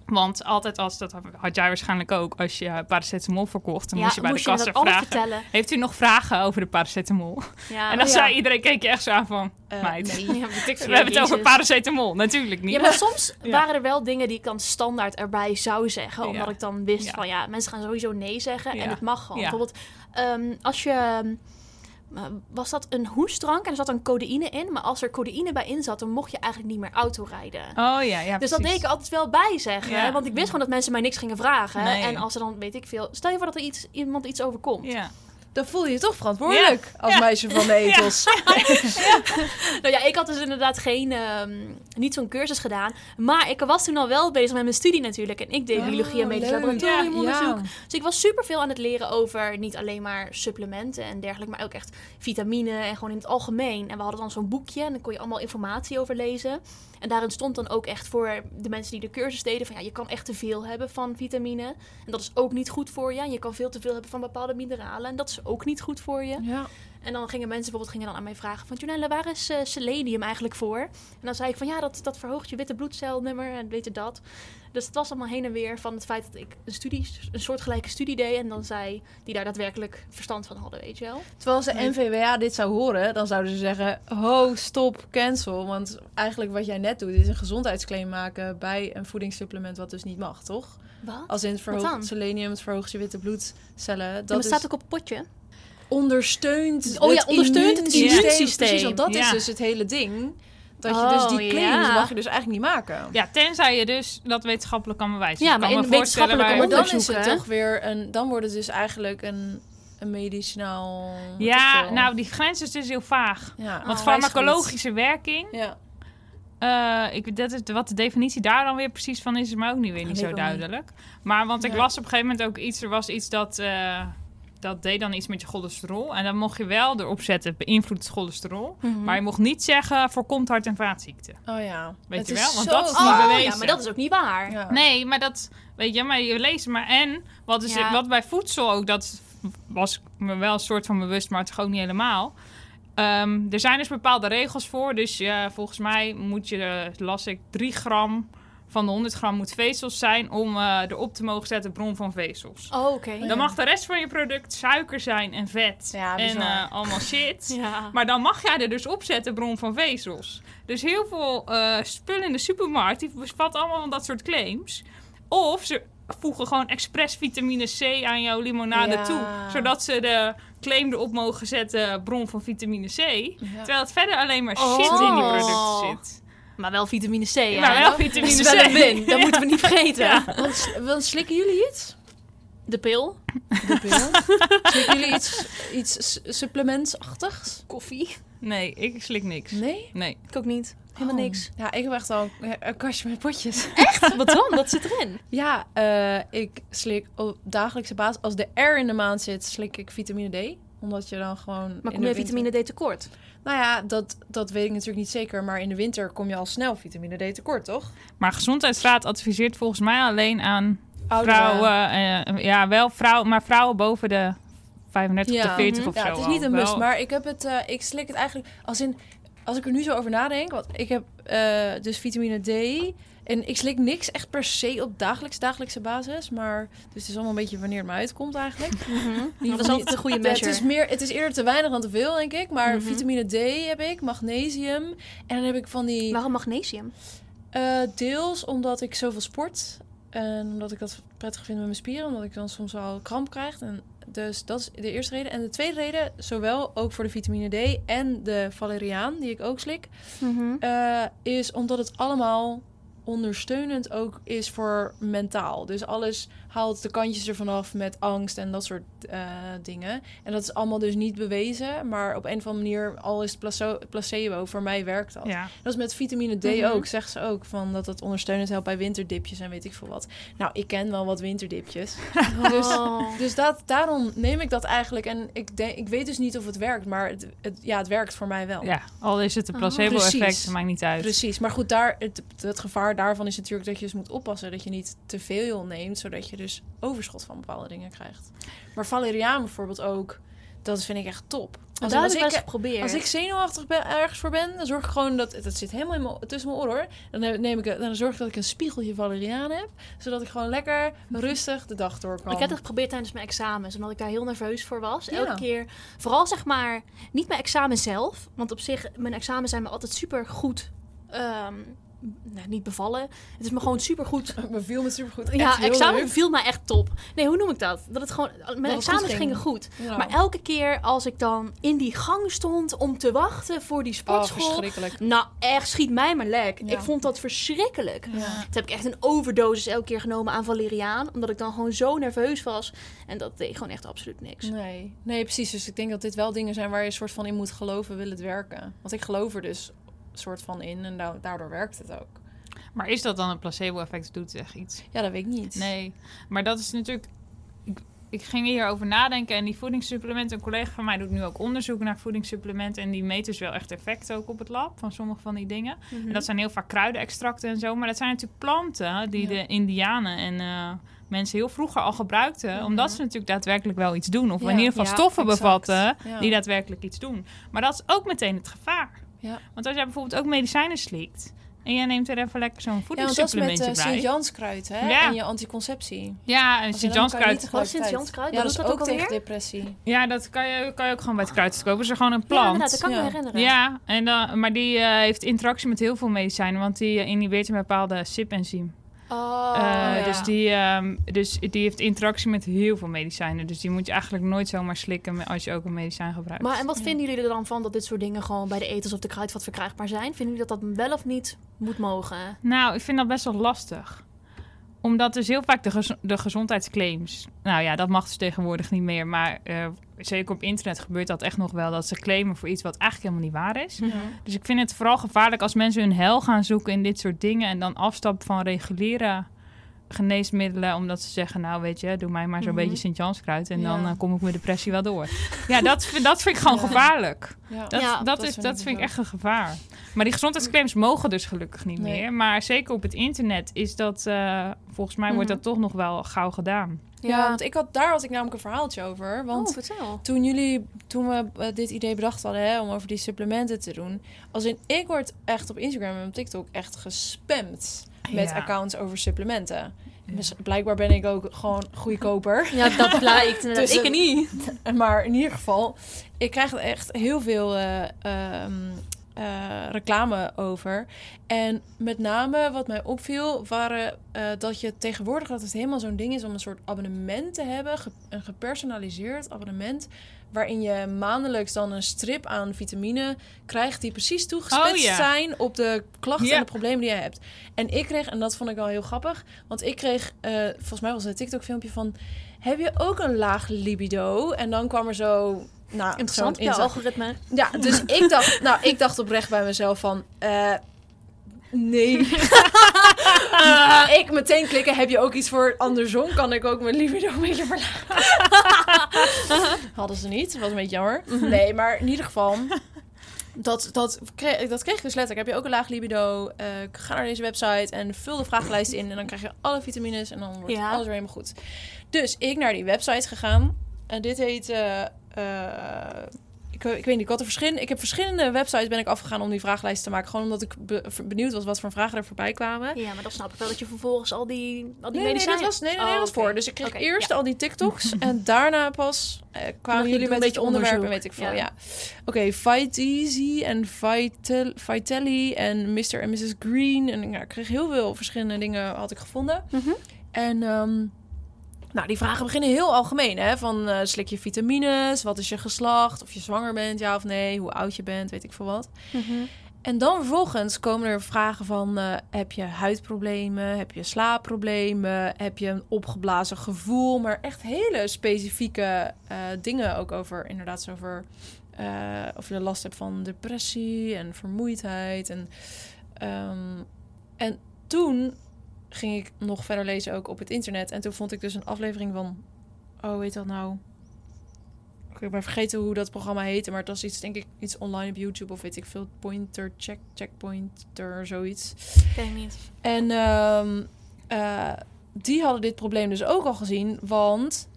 S3: Want altijd als, dat had jij waarschijnlijk ook, als je paracetamol verkocht, dan
S1: Ja,
S3: moest je bij de kassa vragen.
S1: vertellen.
S3: Heeft u nog vragen over de paracetamol?
S1: Ja,
S3: en dan
S1: oh
S3: zei
S1: ja.
S3: iedereen, keek je echt zo aan van,
S2: Eh,
S3: meid.
S2: nee. [LAUGHS]
S3: We hebben het over paracetamol, natuurlijk niet.
S1: Ja, maar soms [LAUGHS]
S3: Ja.
S1: waren er wel dingen die ik dan standaard erbij zou zeggen.
S3: Ja.
S1: Omdat ik dan wist
S3: Ja.
S1: van ja, mensen gaan sowieso nee zeggen. En het mag gewoon.
S3: Ja.
S1: Bijvoorbeeld ehm, als je... was dat een hoestdrank en er zat een codeïne in. Maar als er codeïne bij in zat, dan mocht je eigenlijk niet meer autorijden.
S3: Oh ja, ja
S1: Dus dat deed ik altijd wel bij zeggen.
S3: Ja.
S1: Want ik wist gewoon dat mensen mij niks gingen vragen.
S3: Nee.
S1: En als er dan, weet ik veel... Stel je voor dat er iets, iemand iets overkomt.
S3: Ja.
S2: Dan voel je je toch verantwoordelijk als
S3: Ja.
S2: meisje van de ethos. [LAUGHS]
S1: Nou ja, ik had dus inderdaad geen, ehm, niet zo'n cursus gedaan. Maar ik was toen al wel bezig met mijn studie natuurlijk. En ik deed
S2: Oh,
S1: biologie en medisch laboratoriumonderzoek. Dus ik was super veel aan het leren over niet alleen maar supplementen en dergelijke, maar ook echt vitamine en gewoon in het algemeen. En we hadden dan zo'n boekje en dan kon je allemaal informatie over lezen. En daarin stond dan ook echt voor de mensen die de cursus deden van ja, je kan echt te veel hebben van vitamine. En dat is ook niet goed voor je. En je kan veel te veel hebben van bepaalde mineralen. En dat is ook niet goed voor je.
S2: Ja.
S1: En dan gingen mensen bijvoorbeeld gingen dan aan mij vragen van... Jonelle, waar is eh, selenium eigenlijk voor? En dan zei ik van ja, dat, dat verhoogt je witte bloedcelnummer en weet je dat. Dus het was allemaal heen en weer van het feit dat ik een studie, een soortgelijke studie deed... en dan zij die daar daadwerkelijk verstand van hadden, weet je wel.
S2: Terwijl de NVWA dit zou horen, dan zouden ze zeggen... Ho, stop, cancel. Want eigenlijk wat jij net doet, is een gezondheidsclaim maken... bij een voedingssupplement wat dus niet mag, toch?
S1: Wat?
S2: Als in het verhoogt selenium, het verhoogt je witte bloedcellen.
S1: Dat staat ook op het potje.
S2: ondersteunt
S1: Oh ja, ondersteunt het
S2: immuunsysteem. Precies, want dat is dus het hele ding. Dat je
S1: Oh,
S2: dus die claims
S1: ja.
S2: mag je dus eigenlijk niet maken.
S3: ja, tenzij je dus dat wetenschappelijk kan bewijzen.
S1: Ja, maar
S3: kan
S1: in
S3: waar-
S2: Maar dan is het toch weer een... Dan wordt het dus eigenlijk een, een medicinaal...
S3: Ja, nou, die grens is dus heel vaag.
S2: Ja,
S3: Want
S1: Oh,
S3: farmacologische werking,
S2: Ja.
S3: eh, ik, dat is, wat de definitie daar dan weer precies van is, is mij ook niet weer niet zo
S2: niet.
S3: duidelijk. Maar want ik
S2: Ja.
S3: las op een gegeven moment ook iets, er was iets dat, eh, dat deed dan iets met je cholesterol. En dan mocht je wel erop zetten, beïnvloedt het cholesterol.
S1: Mhm.
S3: Maar je mocht niet zeggen, voorkomt hart- en vaatziekten.
S2: Oh ja.
S3: Weet
S2: Het
S3: je
S2: is
S3: wel? Want dat is niet
S2: vaak.
S1: Oh,
S3: bewezen.
S1: ja, maar dat is ook niet waar.
S2: Ja.
S3: Nee, maar dat, weet je, maar je leest maar. En wat, is
S1: Ja.
S3: wat bij voedsel ook, dat was me wel een soort van bewust, maar toch ook niet helemaal. Ehm, er zijn dus bepaalde regels voor. Dus ja, volgens mij moet je, eh, las ik, 3 gram van de 100 gram moet vezels zijn om eh, erop te mogen zetten bron van vezels.
S1: Oh, oké.
S3: Dan mag de rest van je product suiker zijn en vet
S2: Ja,
S3: en eh, allemaal shit. [LAUGHS]
S1: Ja.
S3: Maar dan mag jij er dus op zetten bron van vezels. Dus heel veel eh spullen in de supermarkt, die bevatten allemaal van dat soort claims. Of ze voegen gewoon expres vitamine C aan jouw limonade
S2: Ja.
S3: toe. Zodat ze de claim erop mogen zetten bron van vitamine C. Terwijl het verder alleen maar shit
S1: Oh.
S3: in die producten zit.
S1: Maar wel vitamine C?
S3: Maar wel
S1: Dat
S3: vitamine
S1: is wel
S3: C.
S1: een win. [LAUGHS] Dat moeten we niet vergeten.
S3: Ja.
S2: Want, want slikken jullie iets?
S1: De pil.
S2: De pil? [LAUGHS] slikken jullie iets, iets su- supplementsachtigs?
S1: Koffie.
S3: Nee, ik slik niks.
S2: Nee?
S3: Nee.
S1: Ik ook niet. Helemaal
S2: Oh.
S1: niks.
S2: Ja, ik heb echt al een- kastje met potjes.
S1: Wat dan? Wat zit erin? [LAUGHS]
S2: Ja, eh, ik slik op dagelijkse basis. Als de R in de maand zit, slik ik vitamine D. Omdat je dan gewoon.
S1: Maar kom je vitamine D tekort?
S2: Nou ja, dat, dat weet ik natuurlijk niet zeker. Maar in de winter kom je al snel vitamine D tekort, toch?
S3: Maar Gezondheidsraad adviseert volgens mij alleen aan
S2: Ouderen.
S3: vrouwen. eh, ja, wel vrouwen, maar vrouwen boven de 35
S2: Ja.
S3: tot 40
S1: Mhm.
S3: of
S2: Ja,
S3: zo.
S2: het is niet een
S3: Wel-
S2: must. Maar ik heb het. eh, ik slik het eigenlijk als in. Als ik er nu zo over nadenk, want ik heb eh, dus vitamine D. En ik slik niks echt per se op dagelijks, dagelijkse basis. Maar dus het is allemaal een beetje wanneer het me uitkomt eigenlijk.
S1: Dat is altijd een goede
S2: Ja, [LAUGHS] het,
S1: measure.
S2: is meer, het is eerder te weinig dan te veel, denk ik. Maar
S1: Mhm.
S2: vitamine D heb ik, magnesium. En dan heb ik van die...
S1: Waarom magnesium?
S2: eh, deels omdat ik zoveel sport. En omdat ik dat prettig vind met mijn spieren. Omdat ik dan soms al kramp krijg. En dus dat is de eerste reden. En de tweede reden, zowel ook voor de vitamine D en de valeriaan, die ik ook slik. eh, is omdat het allemaal ondersteunend ook is voor mentaal. Dus alles haalt de kantjes ervan af met angst en dat soort eh, dingen. En dat is allemaal dus niet bewezen, maar op een of andere manier, al is het placebo, voor mij werkt dat.
S3: Ja.
S2: Dat is met vitamine D
S1: Mhm.
S2: ook, zegt ze ook, van dat het ondersteunend helpt bij winterdipjes en weet ik veel wat. Nou, ik ken wel wat winterdipjes. [LAUGHS] Dus,
S1: Oh.
S2: dus dat, daarom neem ik dat eigenlijk. En ik, denk, ik weet dus niet of het werkt, maar het, het, ja, het werkt voor mij wel.
S3: ja, al is het een
S1: Oh.
S3: placebo-effect,
S2: Precies.
S3: het maakt niet uit.
S2: Precies, maar goed, daar, het, het gevaar daarvan is natuurlijk dat je dus moet oppassen dat je niet te veel neemt, zodat je dus overschot van bepaalde dingen krijgt. Maar valeriaan bijvoorbeeld ook, dat vind ik echt top. Als,
S1: dat
S2: als
S1: ik geprobeerd.
S2: als ik zenuwachtig ben, ergens voor ben, dan zorg ik gewoon dat dat zit helemaal in mijn, tussen mijn oren. hoor. Dan neem ik, dan zorg ik dat ik een spiegeltje valeriaan heb, zodat ik gewoon lekker rustig de dag door kan.
S1: Ik heb het geprobeerd tijdens mijn examens, omdat ik daar heel nerveus voor was.
S2: Ja.
S1: Elke keer, vooral zeg maar, niet mijn examen zelf. Want op zich, mijn examens zijn me altijd super goed. ehm, nou, niet bevallen. Het is me gewoon super goed.
S2: Het [LAUGHS] beviel me supergoed.
S1: Ja, examen
S2: leuk.
S1: viel mij echt top. Nee, hoe noem ik dat? Dat het gewoon. Mijn
S2: het
S1: examens
S2: goed ging.
S1: gingen goed.
S2: Ja.
S1: Maar elke keer als ik dan in die gang stond om te wachten voor die
S2: Oh,
S1: sportschool.
S2: verschrikkelijk.
S1: nou, echt schiet mij maar lek.
S2: Ja.
S1: Ik vond dat verschrikkelijk.
S2: Ja.
S1: Toen heb ik echt een overdosis elke keer genomen aan valeriaan. Omdat ik dan gewoon zo nerveus was. En dat deed gewoon echt absoluut niks.
S2: Nee. nee, precies. Dus ik denk dat dit wel dingen zijn waar je een soort van in moet geloven, wil het werken. Want ik geloof er dus soort van in en da- daardoor werkt het ook.
S3: Maar is dat dan een placebo-effect? Doet echt iets?
S2: Ja, dat weet ik niet.
S3: Nee, maar dat is natuurlijk... Ik, ik ging hierover nadenken en die voedingssupplementen... Een collega van mij doet nu ook onderzoek naar voedingssupplementen... en die meet dus wel echt effect ook op het lab van sommige van die dingen.
S1: Mhm.
S3: En dat zijn heel vaak kruidenextracten en zo. Maar dat zijn natuurlijk planten die
S2: Ja.
S3: de indianen en eh, mensen heel vroeger al gebruikten.
S2: Mhm.
S3: Omdat ze natuurlijk daadwerkelijk wel iets doen. Of
S2: Ja,
S3: in ieder geval
S1: ja,
S3: stoffen
S2: exact.
S3: bevatten die daadwerkelijk iets doen. Maar dat is ook meteen het gevaar.
S2: Ja.
S3: Want als jij bijvoorbeeld ook medicijnen slikt... en jij neemt er even lekker zo'n
S2: Ja, want dat is met
S3: voedingssupplementje
S2: uh,
S3: bij.
S2: Sint-Janskruid, hè?
S3: Ja.
S2: En je anticonceptie.
S3: Ja, en Sint-Janskruid...
S2: tegelijkertijd-
S1: Sint-Janskruid?
S2: Ja, dat
S1: doet
S2: is
S1: dat
S2: ook
S1: ook
S2: tegen depressie.
S3: Ja, dat kan je, kan je ook gewoon bij het kruid kopen. Het is gewoon een
S1: Ja,
S3: plant.
S1: inderdaad, dat kan ik
S2: Ja.
S1: me herinneren.
S3: Ja, en dan, maar die eh, heeft interactie met heel veel medicijnen, want die eh, inhibeert een bepaalde CYP-enzym.
S1: Oh,
S3: Eh,
S1: ja.
S3: dus, die, ehm, dus die heeft interactie met heel veel medicijnen. Dus die moet je eigenlijk nooit zomaar slikken als je ook een medicijn gebruikt.
S1: Maar en wat
S2: Ja.
S1: vinden jullie er dan van dat dit soort dingen gewoon bij de etels of de kruidvat verkrijgbaar zijn? Vinden jullie dat dat wel of niet moet mogen?
S3: Nou, ik vind dat best wel lastig. Omdat dus heel vaak de, gez- de gezondheidsclaims... Nou ja, dat mag dus tegenwoordig niet meer. Maar eh, zeker op internet gebeurt dat echt nog wel. Dat ze claimen voor iets wat eigenlijk helemaal niet waar is. Dus ik vind het vooral gevaarlijk als mensen hun hel gaan zoeken in dit soort dingen... en dan afstappen van reguliere geneesmiddelen, omdat ze zeggen, nou weet je, doe mij maar zo'n
S1: Mhm.
S3: beetje Sint-Janskruid en dan eh, kom ik mijn depressie wel door. ja, dat, vind- dat vind ik gewoon
S2: Ja.
S3: gevaarlijk.
S2: Ja.
S3: Dat,
S1: Ja,
S3: dat,
S2: dat
S3: is,
S2: vind
S3: dat
S2: ik
S3: vind ik echt een gevaar. Maar die gezondheidsclaims mogen dus gelukkig niet
S2: Nee.
S3: meer. Maar zeker op het internet is dat, eh, volgens mij wordt
S1: Mhm.
S3: dat toch nog wel gauw gedaan.
S2: Ja, want ik had, daar had ik namelijk een verhaaltje over. Want
S1: Oh,
S2: toen jullie, toen we eh, dit idee bedacht hadden hè, om over die supplementen te doen. Als in, ik word echt op Instagram en op TikTok echt gespamd met
S3: Ja.
S2: accounts over supplementen. Dus blijkbaar ben ik ook gewoon goedkoper.
S1: Ja, dat [LAUGHS] blijkt.
S2: Dus,
S1: ik niet.
S2: Maar in ieder geval, ik krijg echt heel veel eh, ehm, eh, reclame over. En met name wat mij opviel, waren eh, dat je tegenwoordig dat het helemaal zo'n ding is om een soort abonnement te hebben, ge- een gepersonaliseerd abonnement. Waarin je maandelijks dan een strip aan vitamine krijgt die precies toegespitst
S3: Oh, ja.
S2: zijn op de klachten
S3: Ja.
S2: en de problemen die je hebt. En ik kreeg, en dat vond ik wel heel grappig, want ik kreeg, eh, volgens mij was het een TikTok-filmpje van: Heb je ook een laag libido? En dan kwam er zo. Nou,
S1: Interessant, jouw algoritme.
S2: Ja, dus ik dacht, nou, ik dacht oprecht bij mezelf van. eh, nee. [LAUGHS] Ik meteen klikken. Heb je ook iets voor andersom? Kan ik ook mijn libido een beetje verlagen? [LAUGHS] Hadden ze niet. Dat was een beetje jammer. Nee, maar in ieder geval. Dat, dat, kreeg, dat kreeg ik dus letterlijk. Heb je ook een laag libido? eh, ga naar deze website en vul de vragenlijst in. En dan krijg je alle vitamines en dan wordt
S1: Ja.
S2: alles weer helemaal goed. Dus ik naar die website gegaan. En dit heet... eh, ik, ik weet niet, ik had er verschillende... Ik heb verschillende websites ben ik afgegaan om die vragenlijst te maken. Gewoon omdat ik be- benieuwd was wat voor vragen er voorbij kwamen.
S1: Ja, maar dan snap ik wel dat je vervolgens al die, al die
S2: Nee, nee,
S1: medicijnen...
S2: dat was, nee, nee,
S1: Oh,
S2: dat was voor. Dus ik kreeg eerst
S1: ja.
S2: al die TikToks [LAUGHS] en daarna pas eh, kwamen jullie
S1: een
S2: met
S1: beetje
S2: het onderwerp en
S1: onderzoek.
S2: weet ik veel.
S1: Ja.
S2: Ja. Oké, Fight Easy en Vital, Vitelli en Mr. en Mrs. Green. En ik kreeg heel veel verschillende dingen had ik gevonden.
S1: Mhm.
S2: En ehm, nou, die vragen beginnen heel algemeen. Hè? Van eh, slik je vitamines? Wat is je geslacht? Of je zwanger bent, ja of nee? Hoe oud je bent, weet ik veel wat.
S1: Mhm.
S2: En dan vervolgens komen er vragen van... eh, heb je huidproblemen? Heb je slaapproblemen? Heb je een opgeblazen gevoel? Maar echt hele specifieke eh, dingen ook over... inderdaad over eh, of je last hebt van depressie en vermoeidheid. En, ehm, en toen ging ik nog verder lezen ook op het internet. En toen vond ik dus een aflevering van... Oh, heet dat nou? Ik ben vergeten hoe dat programma heette, maar het was iets, denk ik, iets online op YouTube of weet ik veel. Pointer, check, checkpointer, zoiets.
S1: Ken niet.
S2: En ehm, eh, die hadden dit probleem dus ook al gezien, want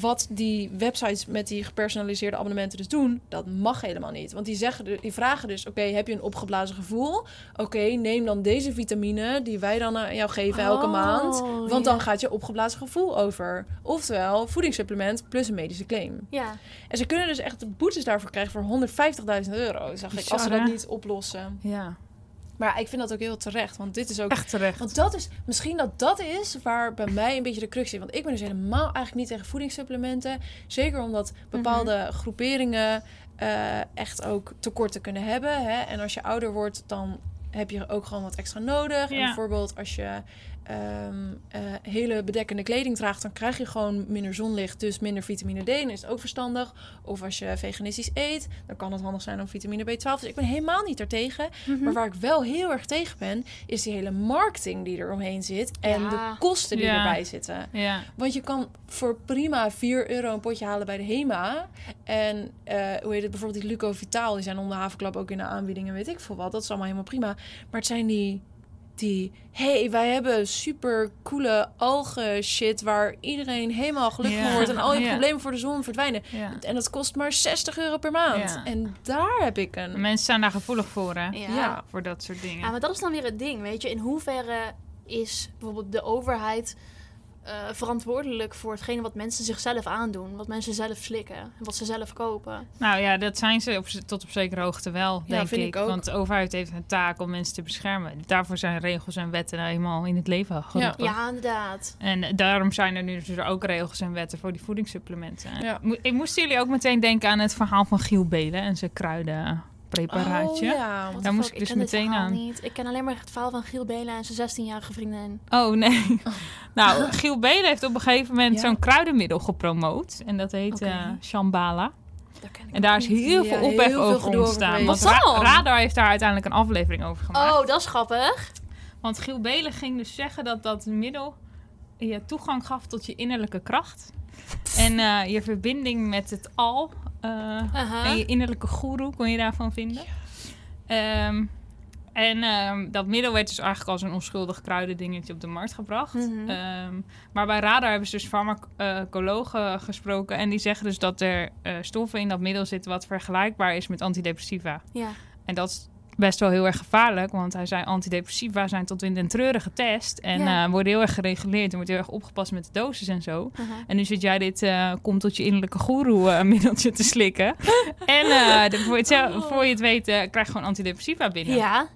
S2: wat die websites met die gepersonaliseerde abonnementen dus doen, dat mag helemaal niet. Want die, zeggen, die vragen dus, oké, heb je een opgeblazen gevoel? Oké, neem dan deze vitamine die wij dan aan jou geven elke
S1: Oh,
S2: maand. Want dan gaat je opgeblazen gevoel over. Oftewel, voedingssupplement plus een medische claim.
S1: Ja.
S2: En ze kunnen dus echt boetes daarvoor krijgen voor 150.000 euro, zag ik, als ze dat niet oplossen.
S3: Ja,
S2: Maar ik vind dat ook heel terecht, want dit is ook...
S3: echt terecht.
S2: Want dat is, misschien dat dat is waar bij mij een beetje de crux zit. Want ik ben dus helemaal eigenlijk niet tegen voedingssupplementen. Zeker omdat bepaalde groeperingen eh, echt ook tekorten kunnen hebben. Hè? En als je ouder wordt, dan heb je ook gewoon wat extra nodig. En bijvoorbeeld als je ehm, eh, hele bedekkende kleding draagt, dan krijg je gewoon minder zonlicht, dus minder vitamine D. Dan is het ook verstandig. Of als je veganistisch eet, dan kan het handig zijn om vitamine B12. Dus ik ben helemaal niet daartegen.
S1: Mhm.
S2: Maar waar ik wel heel erg tegen ben, is die hele marketing die er omheen zit. En
S1: Ja.
S2: de kosten die
S3: Ja.
S2: erbij zitten.
S3: Ja,
S2: Want je kan voor prima 4 euro een potje halen bij de HEMA. En eh, hoe heet het, bijvoorbeeld die Luco Vitaal, die zijn om de havenklap ook in de aanbiedingen, weet ik veel wat. Dat is allemaal helemaal prima. Maar het zijn die, die hey, wij hebben super coole algen shit waar iedereen helemaal gelukkig van wordt. En al je [LAUGHS]
S3: Ja.
S2: problemen voor de zon verdwijnen.
S3: ja.
S2: En dat kost maar 60 euro per maand.
S3: Ja.
S2: En daar heb ik een...
S3: Mensen zijn daar gevoelig voor, hè?
S1: Ja.
S2: Ja.
S3: Voor dat soort dingen.
S1: Ja, maar dat is dan weer het ding, weet je. In hoeverre is bijvoorbeeld de overheid eh, verantwoordelijk voor hetgene wat mensen zichzelf aandoen? Wat mensen zelf slikken en wat ze zelf kopen?
S3: Nou ja, dat zijn ze op, tot op zekere hoogte wel,
S2: Ja,
S3: denk
S2: vind
S3: ik.
S2: ik ook.
S3: Want de overheid heeft een taak om mensen te beschermen. Daarvoor zijn regels en wetten nou eenmaal in het leven geroepen.
S1: Ja, inderdaad.
S3: En daarom zijn er nu dus ook regels en wetten voor die voedingssupplementen.
S2: Ja.
S3: Ik moesten jullie ook meteen denken aan het verhaal van Giel Belen en zijn kruidenpreparaatje.
S2: Oh, ja.
S3: Daar moest ik dus meteen aan.
S1: Niet. Ik ken alleen maar het verhaal van Giel Belen en zijn 16-jarige vriendin.
S3: Oh nee. [LAUGHS] nou, Giel Belen heeft op een gegeven moment
S2: Ja.
S3: zo'n kruidenmiddel gepromoot. En dat heet
S1: Oké.
S3: eh Shambhala.
S1: Dat ken ik
S3: En daar is heel veel ophef over ontstaan.
S1: Wat dan?
S3: Ra- Radar heeft daar uiteindelijk een aflevering over gemaakt.
S1: Oh, dat is grappig.
S3: Want Giel Belen ging dus zeggen dat dat middel je toegang gaf tot je innerlijke kracht. [LAUGHS] En eh, je verbinding met het al. Eh, en je innerlijke goeroe kon je daarvan vinden. Ehm, en ehm, dat middel werd dus eigenlijk als een onschuldig kruidendingetje op de markt gebracht.
S1: Mhm.
S3: Ehm, maar bij Radar hebben ze dus farmacologen gesproken. En die zeggen dus dat er eh, stoffen in dat middel zitten wat vergelijkbaar is met antidepressiva.
S1: Ja.
S3: En dat is best wel heel erg gevaarlijk. Want hij zei antidepressiva zijn tot in den treuren getest. En
S1: Ja.
S3: eh, worden heel erg gereguleerd. En wordt heel erg opgepast met de dosis en zo.
S1: Aha.
S3: En nu zit jij dit eh, komt tot je innerlijke goeroe eh, middeltje te slikken. [LAUGHS] en de- voor, je het, zelf- voor je het weet krijg je gewoon antidepressiva binnen.
S1: Ja.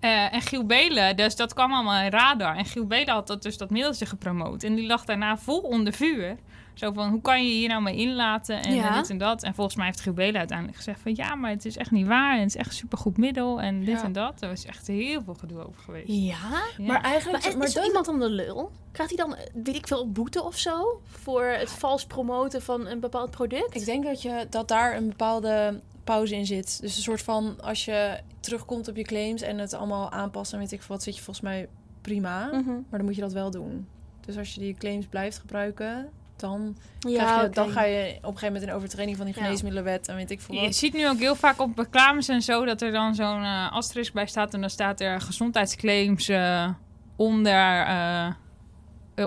S3: En Giel Belen, dus dat kwam allemaal in radar. En Giel Belen had dat, dus dat middeltje gepromoot. En die lag daarna vol onder vuur. Zo van, hoe kan je hier nou mee inlaten en
S1: Ja.
S3: dit en dat. En volgens mij heeft Belen uiteindelijk gezegd van... ja, maar het is echt niet waar en het is echt een supergoed middel en dit
S2: Ja.
S3: en dat. Er was echt heel veel gedoe over geweest.
S1: Ja?
S3: Ja.
S2: Maar eigenlijk...
S1: Maar, is
S2: dat-
S1: iemand dan de lul? Krijgt hij dan, weet ik veel, boete of zo? Voor het vals promoten van een bepaald product?
S2: Ik denk dat, je, dat daar een bepaalde pauze in zit. Dus een soort van, als je terugkomt op je claims en het allemaal aanpast en weet ik wat, zit je volgens mij prima.
S1: Mhm.
S2: Maar dan moet je dat wel doen. Dus als je die claims blijft gebruiken, dan,
S1: Ja,
S2: krijg je, dan ga je op een gegeven moment in overtreding van die geneesmiddelenwet en weet ik veel
S3: Je
S2: wat.
S3: ziet nu ook heel vaak op reclames en zo dat er dan zo'n eh asterisk bij staat. En dan staat er gezondheidsclaims eh, onder, eh,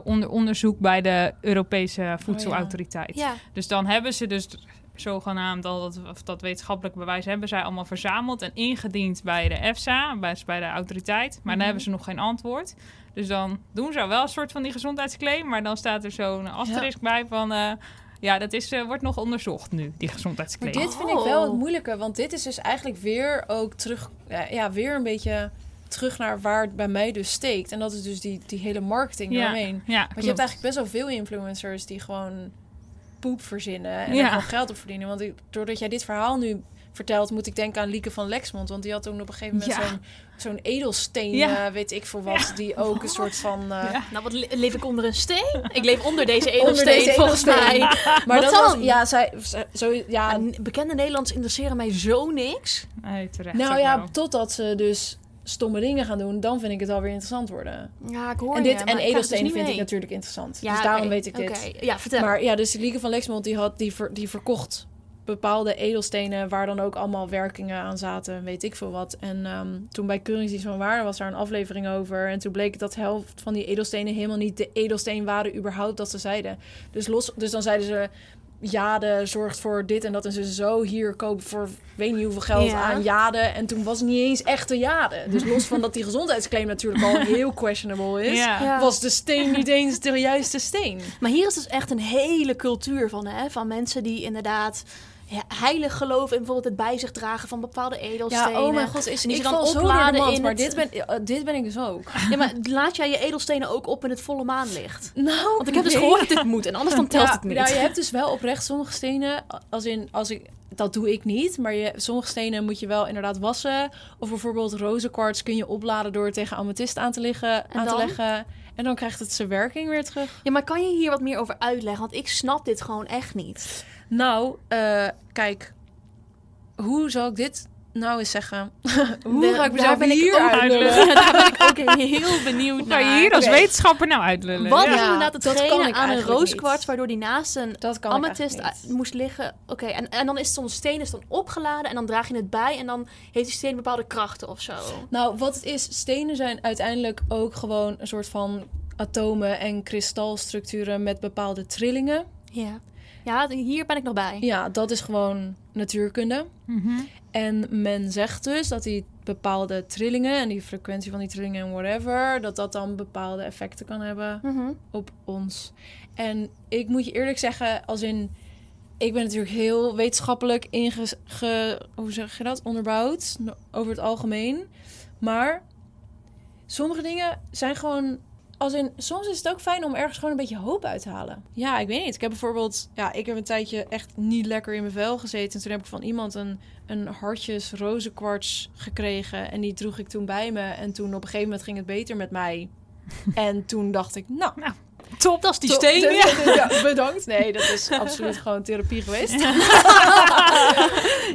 S3: onder onderzoek bij de Europese Voedselautoriteit.
S1: Ja.
S3: Dus dan hebben ze dus zogenaamd al dat, of dat wetenschappelijk bewijs hebben zij allemaal verzameld en ingediend bij de EFSA, bij, bij de autoriteit. Maar
S2: Mhm.
S3: dan hebben ze nog geen antwoord. Dus dan doen ze wel een soort van die gezondheidsclaim, maar dan staat er zo'n asterisk bij van... eh, ja, dat is, eh, wordt nog onderzocht nu, die
S2: Maar
S3: gezondheidsclaim.
S2: dit vind ik wel het
S1: Oh.
S2: moeilijke, want dit is dus eigenlijk weer ook terug, ja, weer een beetje terug naar waar het bij mij dus steekt. En dat is dus die, die hele marketing.
S3: Ja,
S2: Want je hebt eigenlijk best wel veel influencers die gewoon poep verzinnen en
S3: Ja.
S2: er gewoon geld op verdienen. Want ik, doordat jij dit verhaal nu vertelt, moet ik denken aan Lieke van Lexmond. Want die had toen op een gegeven moment
S3: Ja.
S2: zo'n zo'n edelsteen,
S3: Ja.
S2: eh, weet ik voor wat, die ook een soort van... eh,
S3: Ja.
S1: Nou, wat le- leef ik onder een steen? Ik leef onder deze
S2: Onder
S1: edelsteen,
S2: deze
S1: volgens
S2: edelsteen.
S1: mij. [LAUGHS]
S2: Maar
S1: Wat
S2: dat was,
S1: dan?
S2: ja, zij, zo, ja,
S1: En bekende Nederlands interesseren mij zo niks.
S3: Nee, terecht
S2: nou ja,
S3: wel.
S2: totdat ze dus stomme dingen gaan doen, dan vind ik het alweer interessant worden.
S1: Ja, ik hoor
S2: en dit
S1: je,
S2: en edelstenen
S1: dus
S2: vind ik natuurlijk interessant.
S1: Ja,
S2: dus daarom weet ik dit.
S1: Ja, vertel.
S2: Maar ja, dus Lieke van Lexmond die had die, ver- die verkocht bepaalde edelstenen waar dan ook allemaal werkingen aan zaten, weet ik veel wat. En ehm, toen bij Keuringsdienst van Waarde was daar een aflevering over en toen bleek dat de helft van die edelstenen helemaal niet de edelsteen waren überhaupt dat ze zeiden. Dus los, dus dan zeiden ze Jade zorgt voor dit en dat en ze zo hier kopen voor weet niet hoeveel geld
S1: Ja.
S2: aan Jade en toen was het niet eens echte Jade. Dus los van dat die gezondheidsclaim natuurlijk al heel questionable is.
S3: Ja.
S2: Was de steen niet eens de juiste steen?
S1: Maar hier is dus echt een hele cultuur van, hè? Van mensen die inderdaad heilig geloven in bijvoorbeeld het bij zich dragen van bepaalde edelstenen.
S2: Ja, oh mijn god, is,
S1: En
S2: ik
S1: dan opladen
S2: mand,
S1: in
S2: maar
S1: het-
S2: dit ben, ja, dit ben ik dus ook.
S1: Ja, maar laat jij je edelstenen ook op in het volle maanlicht? [LAUGHS]
S2: Nou,
S1: Want ik heb dus gehoord dat dit moet en anders dan telt
S2: Ja,
S1: het niet.
S2: Nou, je hebt dus wel oprecht sommige stenen, als in, als ik, dat doe ik niet, maar je, sommige stenen moet je wel inderdaad wassen. Of bijvoorbeeld rozenkwarts kun je opladen door tegen amethyst aan te, liggen, aan te leggen. En dan krijgt het zijn werking weer terug.
S1: Ja, maar kan je hier wat meer over uitleggen? Want ik snap dit gewoon echt niet.
S2: Nou, eh, kijk, hoe zal ik dit nou eens zeggen? [LAUGHS] hoe
S1: De-
S2: ga ik mezelf
S1: ben ik
S2: hier uitlullen? [LAUGHS]
S1: Daar ben ik ook heel benieuwd
S3: Hoe kan je
S1: naar.
S3: hier als wetenschapper nou uitlullen?
S1: Wat
S3: Ja.
S1: is inderdaad
S2: dat kan
S1: hetgene
S2: ik
S1: aan een rooskwarts waardoor die naast een
S2: Dat kan ik
S1: amethyst moest liggen? Oké, en, en dan is zo'n steen is dan opgeladen en dan draag je het bij en dan heeft die steen bepaalde krachten of zo.
S2: Nou, wat het is, stenen zijn uiteindelijk ook gewoon een soort van atomen en kristalstructuren met bepaalde trillingen.
S1: Ja. Ja, hier ben ik nog bij.
S2: Ja, dat is gewoon natuurkunde.
S3: Mhm.
S2: En men zegt dus dat die bepaalde trillingen en die frequentie van die trillingen en whatever, dat dat dan bepaalde effecten kan hebben
S1: Mhm.
S2: op ons. En ik moet je eerlijk zeggen, als in. Ik ben natuurlijk heel wetenschappelijk inge... ge- hoe zeg je dat? Onderbouwd. Over het algemeen. Maar sommige dingen zijn gewoon. Als in, soms is het ook fijn om ergens gewoon een beetje hoop uit te halen. Ja, ik weet niet. Ik heb bijvoorbeeld... Ja, ik heb een tijdje echt niet lekker in mijn vel gezeten. En toen heb ik van iemand een, een hartjes rozenkwarts gekregen. En die droeg ik toen bij me. En toen op een gegeven moment ging het beter met mij. [LAUGHS] En toen dacht ik, nou,
S3: Nou, Top.
S1: Dat is die
S2: Top.
S1: steen.
S2: Ja, ja, bedankt. Nee, dat is absoluut gewoon therapie geweest. [LAUGHS]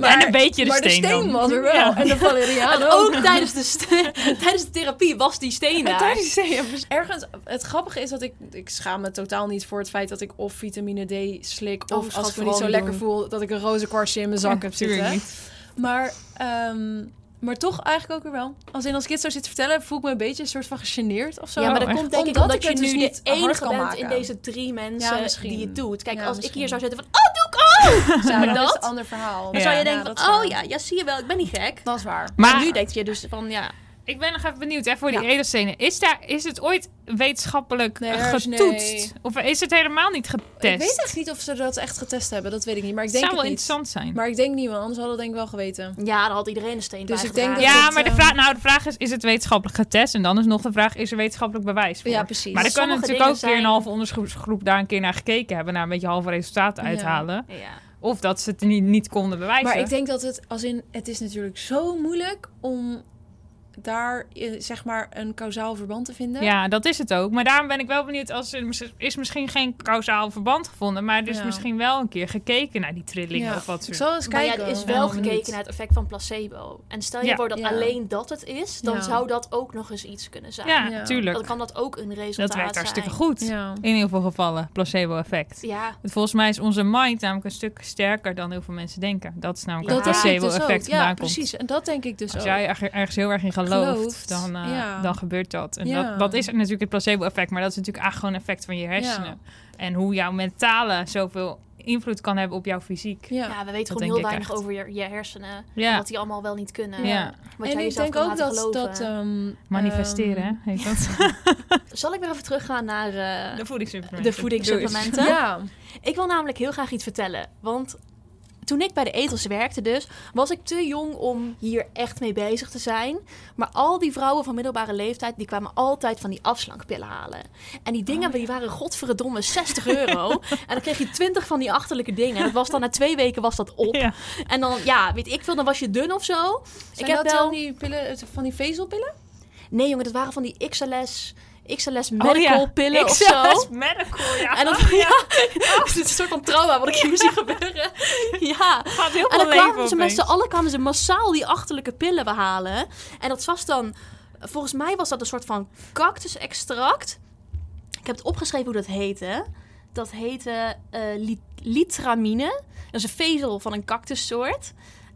S3: en een beetje de
S2: maar
S3: steen
S2: de steen
S3: dan.
S2: was er wel.
S3: Ja.
S2: En de Valeriaan
S1: En ook tijdens de, [LAUGHS] tijdens de therapie was die steen
S2: En
S1: daar.
S2: tijdens de steen. Ergens, het grappige is dat ik, ik schaam me totaal niet voor het feit dat ik of vitamine D slik,
S1: Oh,
S2: of als ik me niet zo lekker voel, dat ik een roze kwartje in mijn zak heb zitten.
S3: niet.
S2: Maar, ehm, maar toch eigenlijk ook weer wel. Als, in, als ik het zo zit te vertellen, voel ik me een beetje een soort van gegeneerd of zo.
S1: Ja, maar dat komt denk ik
S2: Omdat
S1: omdat,
S2: ik
S1: je
S2: het dus
S1: nu
S2: niet
S1: de enige bent
S2: maken.
S1: in deze drie mensen
S2: Ja,
S1: die het doet. Kijk,
S2: Ja,
S1: als ik hier zou zitten van, oh, doe ik ook! [LAUGHS] Maar
S2: dat is een ander verhaal.
S1: dan
S3: Ja.
S1: zou je denken van, oh ja, ja, zie je wel, ik ben niet gek.
S2: Dat is waar.
S3: Maar
S1: nu denk je dus van, ja,
S3: ik ben nog even benieuwd hè, voor die
S2: Ja.
S3: edelstenen. Is, daar, is het ooit wetenschappelijk
S2: Nee,
S3: eh, getoetst?
S2: nee.
S3: Of is het helemaal niet getest?
S2: Ik weet echt niet of ze dat echt getest hebben. Dat weet ik niet. Maar ik
S3: het
S2: denk
S3: zou
S2: het
S3: wel
S2: niet.
S3: interessant zijn.
S2: Maar ik denk niet, want anders hadden we het denk ik wel geweten.
S1: ja, dan had iedereen een steen
S2: Dus ik denk dat
S3: ja,
S2: het,
S3: maar de
S2: ehm,
S3: vraag, nou, de vraag is, is het wetenschappelijk getest? En dan is nog de vraag, is er wetenschappelijk bewijs voor?
S2: Ja, precies.
S3: Maar er kan natuurlijk ook weer een halve onderzoeksgroep daar een keer naar gekeken hebben. Naar een beetje halve resultaten
S2: Ja.
S3: uithalen.
S1: Ja.
S3: Of dat ze het niet, niet konden bewijzen.
S2: Maar ik denk dat het, als in, het is natuurlijk zo moeilijk om daar zeg maar een kausaal verband te vinden.
S3: Ja, dat is het ook. Maar daarom ben ik wel benieuwd als er is misschien geen kausaal verband gevonden, maar er is
S2: Ja.
S3: misschien wel een keer gekeken naar die trillingen
S2: Ja.
S3: of wat
S2: Ik
S3: soort.
S2: zal eens
S1: Maar ja, er is wel gekeken naar het effect van placebo. En stel je
S3: Ja.
S1: voor dat
S2: Ja.
S1: alleen dat het is, dan
S2: Ja.
S1: zou dat ook nog eens iets kunnen zijn.
S3: Ja,
S2: Ja.
S3: tuurlijk.
S1: Dan kan dat ook een resultaat
S3: Dat werkt hartstikke
S1: zijn.
S3: goed.
S2: Ja.
S3: In heel veel gevallen, placebo-effect.
S1: Ja,
S3: Volgens mij is onze mind namelijk een stuk sterker dan heel veel mensen denken. Dat is namelijk
S1: Dat denk ik
S3: placebo-effect
S2: Ja,
S3: vandaan
S2: precies. En dat denk ik dus
S3: Als
S2: ook.
S3: jij er- ergens heel erg in gelooft,
S2: Gelooft,
S3: dan, eh,
S2: ja.
S3: dan gebeurt dat. En
S2: Ja.
S3: dat, dat is natuurlijk het placebo-effect, maar dat is natuurlijk eigenlijk gewoon een effect van je hersenen. En hoe jouw mentale zoveel invloed kan hebben op jouw fysiek.
S2: Ja.
S1: ja, we weten gewoon heel weinig
S3: echt.
S1: over je, je hersenen.
S3: Ja.
S1: En wat die allemaal wel niet kunnen.
S3: Ja.
S1: Wat
S2: en
S1: jij
S2: ik
S1: jezelf
S2: denk ook dat,
S1: geloven.
S2: dat ehm,
S3: Manifesteren,
S2: ehm,
S3: hè? heet dat? [LAUGHS]
S1: Zal ik weer even teruggaan naar eh,
S3: De voedingssupplementen.
S1: de voedingssupplementen?
S2: Ja.
S1: Ik wil namelijk heel graag iets vertellen. Want toen ik bij de etels werkte dus, was ik te jong om hier echt mee bezig te zijn. Maar al die vrouwen van middelbare leeftijd, die kwamen altijd van die afslankpillen halen. En die dingen, die waren godverdomme 60 euro. [LAUGHS] en dan kreeg je 20 van die achterlijke dingen. En dat was dan na twee weken was dat op.
S3: Ja.
S1: En dan, ja, weet ik veel, dan was je dun of zo.
S2: Zijn
S1: ik heb wel...
S2: die pillen, van die vezelpillen?
S1: Nee jongen, dat waren van die XLS, XLS
S3: Oh,
S1: medical
S3: ja.
S1: pillen of
S3: XLS
S1: zo.
S3: medical, ja.
S1: En dan, ja, het is een soort van trauma wat ik hier zie gebeuren. Ja,
S3: gaat heel
S1: En dan kwamen ze met z'n allen kwamen ze massaal die achterlijke pillen behalen. En dat was dan, volgens mij was dat een soort van cactusextract. Ik heb het opgeschreven hoe dat heette. Dat heette li- litramine. Dat is een vezel van een cactussoort.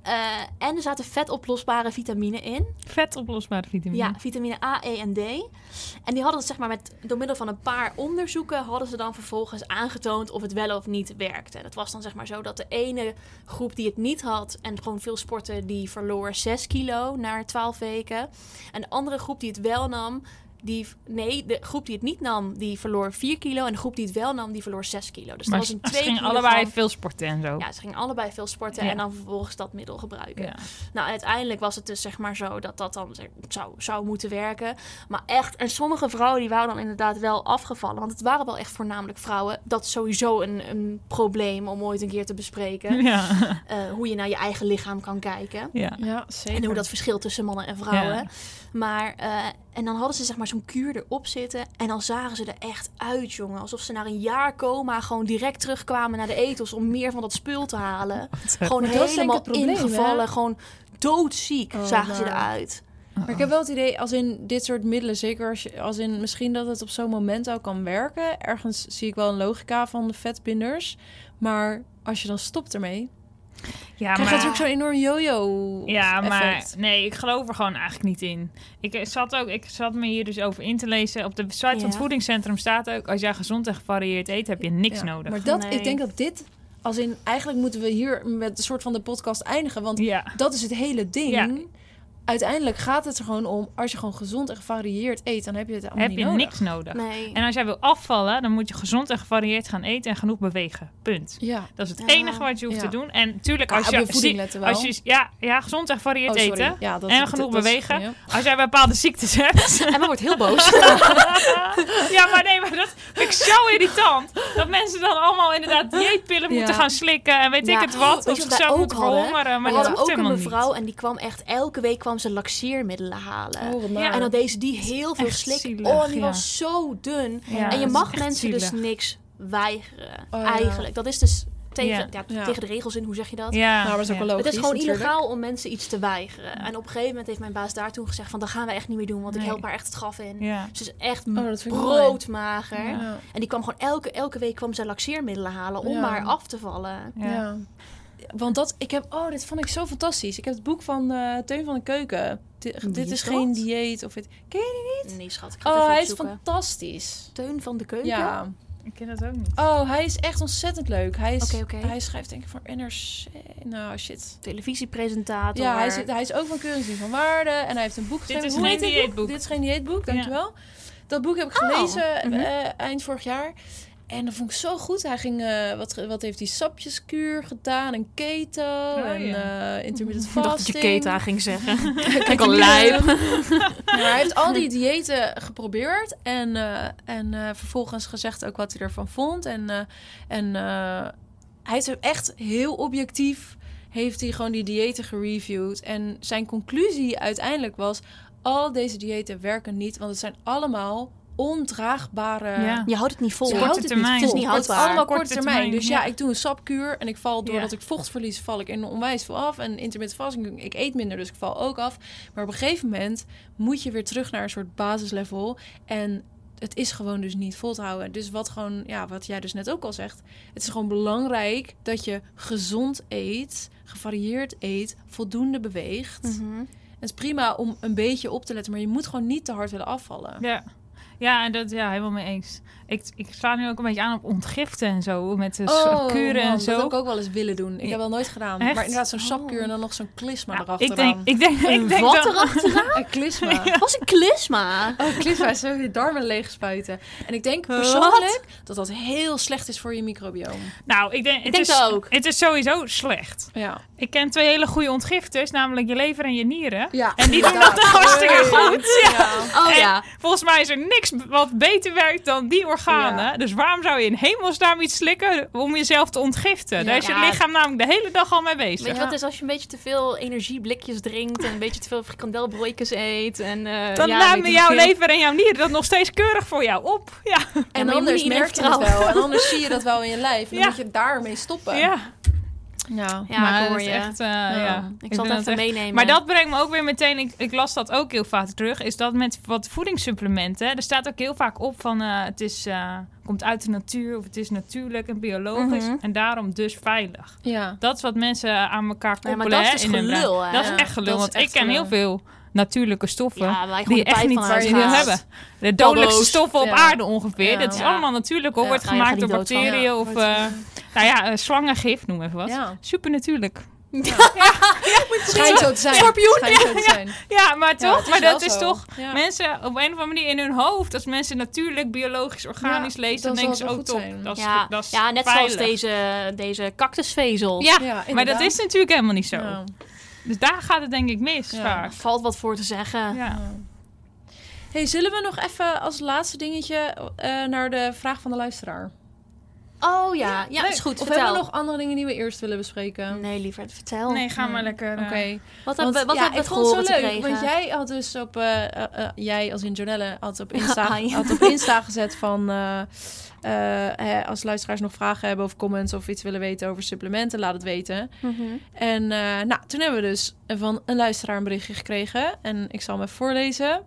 S1: Eh, en er zaten vetoplosbare vitamine in.
S3: Vet oplosbare vitamine.
S1: Ja, vitamine A, E en D. En die hadden het zeg maar met, door middel van een paar onderzoeken hadden ze dan vervolgens aangetoond of het wel of niet werkte. En het was dan zeg maar zo dat de ene groep die het niet had en gewoon veel sporten, die verloor 6 kilo na 12 weken. En de andere groep die het wel nam, die, nee, de groep die het niet nam, die verloor 4 kilo. En de groep die het wel nam, die verloor 6 kilo. Dus
S3: maar
S1: dat was
S3: ze
S1: een
S3: ze
S1: 2
S3: gingen allebei veel sporten en zo.
S1: Ja, ze gingen allebei veel sporten
S3: Ja.
S1: en dan vervolgens dat middel gebruiken.
S3: Ja.
S1: Nou, uiteindelijk was het dus zeg maar zo dat dat dan zou, zou moeten werken. Maar echt, en sommige vrouwen die waren dan inderdaad wel afgevallen. Want het waren wel echt voornamelijk vrouwen. Dat is sowieso een, een probleem om ooit een keer te bespreken. [LAUGHS]
S3: Ja.
S1: Eh, hoe je naar je eigen lichaam kan kijken.
S3: ja.
S2: Ja, zeker.
S1: En hoe dat verschilt tussen mannen en vrouwen. Maar, eh, en dan hadden ze zeg maar zo'n kuur erop zitten. En dan zagen ze er echt uit, jongen. Alsof ze na een jaar coma gewoon direct terugkwamen naar de etels om meer van dat spul te halen. [LAUGHS] Gewoon helemaal
S2: probleem,
S1: ingevallen,
S2: hè?
S1: gewoon doodziek
S2: Oh,
S1: zagen ze
S2: maar-
S1: eruit.
S2: Maar ik heb wel het idee, als in dit soort middelen, zeker als, je, als in misschien dat het op zo'n moment ook kan werken. Ergens zie ik wel een logica van de vetbinders. Maar als je dan stopt ermee,
S3: Ja,
S2: krijg je
S3: maar,
S2: natuurlijk zo'n enorm yo-yo
S3: ja, maar nee, ik geloof er gewoon eigenlijk niet in. Ik eh, zat ook, ik zat me hier dus over in te lezen. Op de site van het voedingscentrum staat ook: als jij gezond en gevarieerd eet, heb je niks
S2: Ja,
S3: nodig.
S2: Maar dat,
S1: Nee.
S2: ik denk dat dit, als in, eigenlijk moeten we hier met een soort van de podcast eindigen. Want
S3: ja.
S2: dat is het hele ding. Uiteindelijk gaat het er gewoon om, als je gewoon gezond en gevarieerd eet, dan heb je het allemaal
S3: heb
S2: niet
S3: je
S2: nodig.
S3: niks nodig.
S1: Nee.
S3: En als jij wil afvallen, dan moet je gezond en gevarieerd gaan eten en genoeg bewegen. Punt.
S2: Ja.
S3: Dat is het
S1: Ja.
S3: enige wat je hoeft
S2: Ja.
S3: te doen. En natuurlijk,
S2: Ja,
S3: als je,
S2: je
S3: zie- als je ja, ja, gezond en gevarieerd
S2: Oh,
S3: eten.
S2: Ja, dat,
S3: en
S2: dat-
S3: genoeg
S2: dat is-
S3: bewegen.
S2: ja.
S3: Als jij bepaalde ziektes hebt. [LAUGHS]
S1: En men wordt heel boos. [LAUGHS]
S3: ja, maar nee, maar dat vind ik zo irritant. Dat mensen dan allemaal inderdaad dieetpillen
S2: Ja.
S3: moeten gaan slikken. En weet
S1: Ja.
S3: ik het wat. Of
S1: je
S3: zichzelf
S1: ook
S3: moeten verhongeren. Maar
S1: we
S3: dat
S1: ook een mevrouw en die kwam echt elke week kwam kwam ze laxeermiddelen halen.
S2: Oh,
S3: Ja.
S1: En dan deze die heel veel
S3: Echt
S1: slik.
S3: zielig,
S1: oh, die
S3: ja.
S1: was zo dun.
S3: Ja,
S1: en je mag mensen dus niks weigeren.
S2: Oh, ja.
S1: eigenlijk. Dat is dus tegen,
S3: Ja.
S1: ja.
S2: Ja.
S1: tegen de regels in. Hoe zeg je dat?
S3: Ja,
S2: Nou, maar dat is ook wel logisch.
S1: Het is gewoon
S2: natuurlijk.
S1: illegaal om mensen iets te weigeren. En op een gegeven moment heeft mijn baas daar toen gezegd van... dat gaan we echt niet meer doen, want ik help haar echt het graf in.
S3: Ja.
S1: Ze is echt
S2: Oh,
S1: broodmager.
S2: Ja.
S1: En die kwam gewoon elke, elke week kwam ze laxeermiddelen halen om
S2: Ja.
S1: maar af te vallen.
S3: Ja.
S2: Ja. Want dat, ik heb, oh, dit vond ik zo fantastisch. Ik heb het boek van eh, Teun van de Keuken. Dit
S1: is
S2: is geen dieet of het. Ken je
S1: Nee, schat, ik ga het
S2: die? Oh,
S1: even
S2: hij is fantastisch.
S1: Teun van de Keuken?
S2: Ja.
S3: Ik ken dat ook niet.
S2: Oh, hij is echt ontzettend leuk. Hij, is,
S1: Oké, oké.
S2: hij schrijft denk ik voor NRC. Nou, shit.
S1: Televisiepresentator.
S2: Ja, hij is, hij is ook van Keuringsdienst van Waarde. En hij heeft een boek geschreven.
S3: is
S2: Hoe
S3: geen
S2: dit
S3: dieetboek.
S2: Dit is geen dieetboek,
S3: Ja.
S2: dankjewel. Dat boek heb ik
S1: Oh,
S2: gelezen
S1: mhm.
S2: eh, eind vorig jaar. En dat vond ik zo goed. Hij ging, eh, wat, wat heeft hij, sapjeskuur gedaan en keto
S3: Oh,
S2: en
S3: ja.
S2: eh, intermittent
S1: Ik dacht dat
S2: fasting.
S1: je Keta ging zeggen. [LAUGHS]
S2: Kijk
S1: al lijp.
S2: Maar hij heeft al die diëten geprobeerd en, eh, en eh, vervolgens gezegd ook wat hij ervan vond. En, eh, en eh, hij heeft echt heel objectief heeft hij gewoon die diëten gereviewd. En zijn conclusie uiteindelijk was: al deze diëten werken niet, want het zijn allemaal ondraagbare.
S3: Ja.
S1: Je houdt het niet vol.
S2: Je houdt het
S3: termijn.
S2: niet
S1: Het is niet
S2: Het is
S1: houdbaar.
S2: allemaal
S3: Korte
S2: korte termijn.
S3: termijn,
S2: Dus ja.
S3: ja.
S2: ik doe een sapkuur en ik val doordat
S3: Ja.
S2: ik vocht verlies, val ik in onwijs veel af. En intermittent fasting, ik eet minder, dus ik val ook af. Maar op een gegeven moment moet je weer terug naar een soort basislevel. En het is gewoon dus niet vol te houden. Dus wat gewoon, ja, wat jij dus net ook al zegt. Het is gewoon belangrijk dat je gezond eet, gevarieerd eet, voldoende beweegt.
S1: Mhm.
S2: Het is prima om een beetje op te letten, maar je moet gewoon niet te hard willen afvallen.
S3: Ja. Ja, en dat ja, helemaal mee eens. Ik, ik sla nu ook een beetje aan op ontgiften en zo. Met de
S2: Oh,
S3: kuren en zo.
S2: Dat heb ik ook wel eens willen doen. Ik
S3: Ja.
S2: heb wel nooit gedaan.
S3: Echt?
S2: Maar inderdaad, zo'n
S1: Oh.
S2: sapkuur en dan nog zo'n klisma
S3: Ja,
S2: erachteraan.
S3: ik denk, ik denk, ik denk
S1: Wat
S3: dan-
S1: erachteraan? [LAUGHS]
S2: Een klisma. [LAUGHS]
S1: was een klisma.
S2: Oh, klisma is zo je darmen leeg spuiten. En ik denk persoonlijk dat dat heel slecht is voor je microbioom.
S3: Nou, ik denk, het
S1: denk
S3: is,
S1: dat ook.
S3: Het is sowieso slecht.
S2: Ja.
S3: Ik ken twee hele goede ontgifters, namelijk je lever en je nieren.
S2: ja
S3: En die doen dat [LAUGHS] hartstikke goed. Ja.
S1: Oh
S3: En
S1: ja.
S3: Volgens mij is er niks wat beter werkt dan die organen. Dus waarom zou je in hemelsnaam iets slikken om jezelf te ontgiften? Daar is je lichaam namelijk de hele dag al mee bezig.
S1: Weet je wat is als je een beetje te veel energieblikjes drinkt en een beetje te veel frikandelbroodjes eet en eh
S3: Dan
S1: ik
S3: jouw
S1: veel.
S3: lever en jouw nieren dat nog steeds keurig voor jou op. Ja,
S2: En anders merk je het wel. En anders zie je dat wel in je lijf. En dan
S3: Ja.
S2: moet je daarmee stoppen.
S3: ja.
S2: Ja.
S1: Ja,
S3: maar
S1: ik hoor je.
S3: echt, eh, ja.
S1: Ik zal het
S3: dat
S1: even
S3: echt-
S1: meenemen.
S3: Maar dat brengt me ook weer meteen, ik, ik las dat ook heel vaak terug, is dat met wat voedingssupplementen, er staat ook heel vaak op van eh, het is, eh, komt uit de natuur of het is natuurlijk en biologisch
S1: Mhm.
S3: en daarom dus veilig.
S2: Ja.
S3: Dat is wat mensen aan elkaar
S1: Ja,
S3: koppelen
S1: maar dat
S3: hè,
S1: is
S3: brein.
S1: gelul, hè?
S3: Dat is
S2: Ja,
S3: echt gelul,
S2: dat
S3: want ik ken
S2: gelul.
S3: heel veel natuurlijke stoffen
S1: ja, wij
S3: die echt niet hebben. De dodelijkste stoffen op
S2: Ja.
S3: aarde ongeveer.
S2: Ja.
S3: Dat is
S1: Ja.
S3: allemaal natuurlijk hoor.
S2: Ja.
S3: Wordt
S1: Ja,
S3: gemaakt door bacteriën
S2: Ja,
S3: of eh, nou ja, eh, slangengif, noem even wat.
S2: Ja.
S3: Super natuurlijk. [LAUGHS]
S2: Schijnt zo te zijn.
S1: Schorpioen.
S2: Zijn.
S3: Ja, maar
S2: Ja,
S3: toch? maar dat is
S2: zo.
S3: toch
S2: Ja.
S3: mensen op een of andere manier in hun hoofd. Als mensen natuurlijk, biologisch, organisch
S2: Ja,
S3: lezen,
S2: dan
S3: denken ze ook top.
S2: zijn.
S3: Dat is,
S1: Ja,
S3: dat is
S1: ja, net
S3: veilig.
S1: zoals deze, deze cactusvezels.
S3: Ja,
S2: Ja,
S3: maar dat is natuurlijk helemaal niet zo. Dus daar gaat het denk ik mis
S2: Ja.
S3: vaak.
S1: Valt wat voor te zeggen.
S3: Ja.
S2: Ja. Hey, zullen we nog even als laatste dingetje eh, naar de vraag van de luisteraar?
S1: Oh ja, ja, is goed.
S2: Of
S1: vertel.
S2: hebben we nog andere dingen die we eerst willen bespreken?
S1: Nee, liever vertel.
S3: Nee, ga maar lekker. eh,
S2: Oké.
S1: Wat,
S2: Want,
S1: hebben we- wat
S2: ja,
S1: hebben we
S2: ik vond het zo leuk, want jij had dus op, eh, eh, jij als in Jonelle had op [LAUGHS] Insta,
S1: Hi.
S2: had op Insta gezet van, eh, eh, hè, als luisteraars nog vragen hebben of comments of iets willen weten over supplementen, laat het weten.
S1: Mhm.
S2: En eh, nou, toen hebben we dus van een luisteraar een berichtje gekregen en ik zal hem even voorlezen.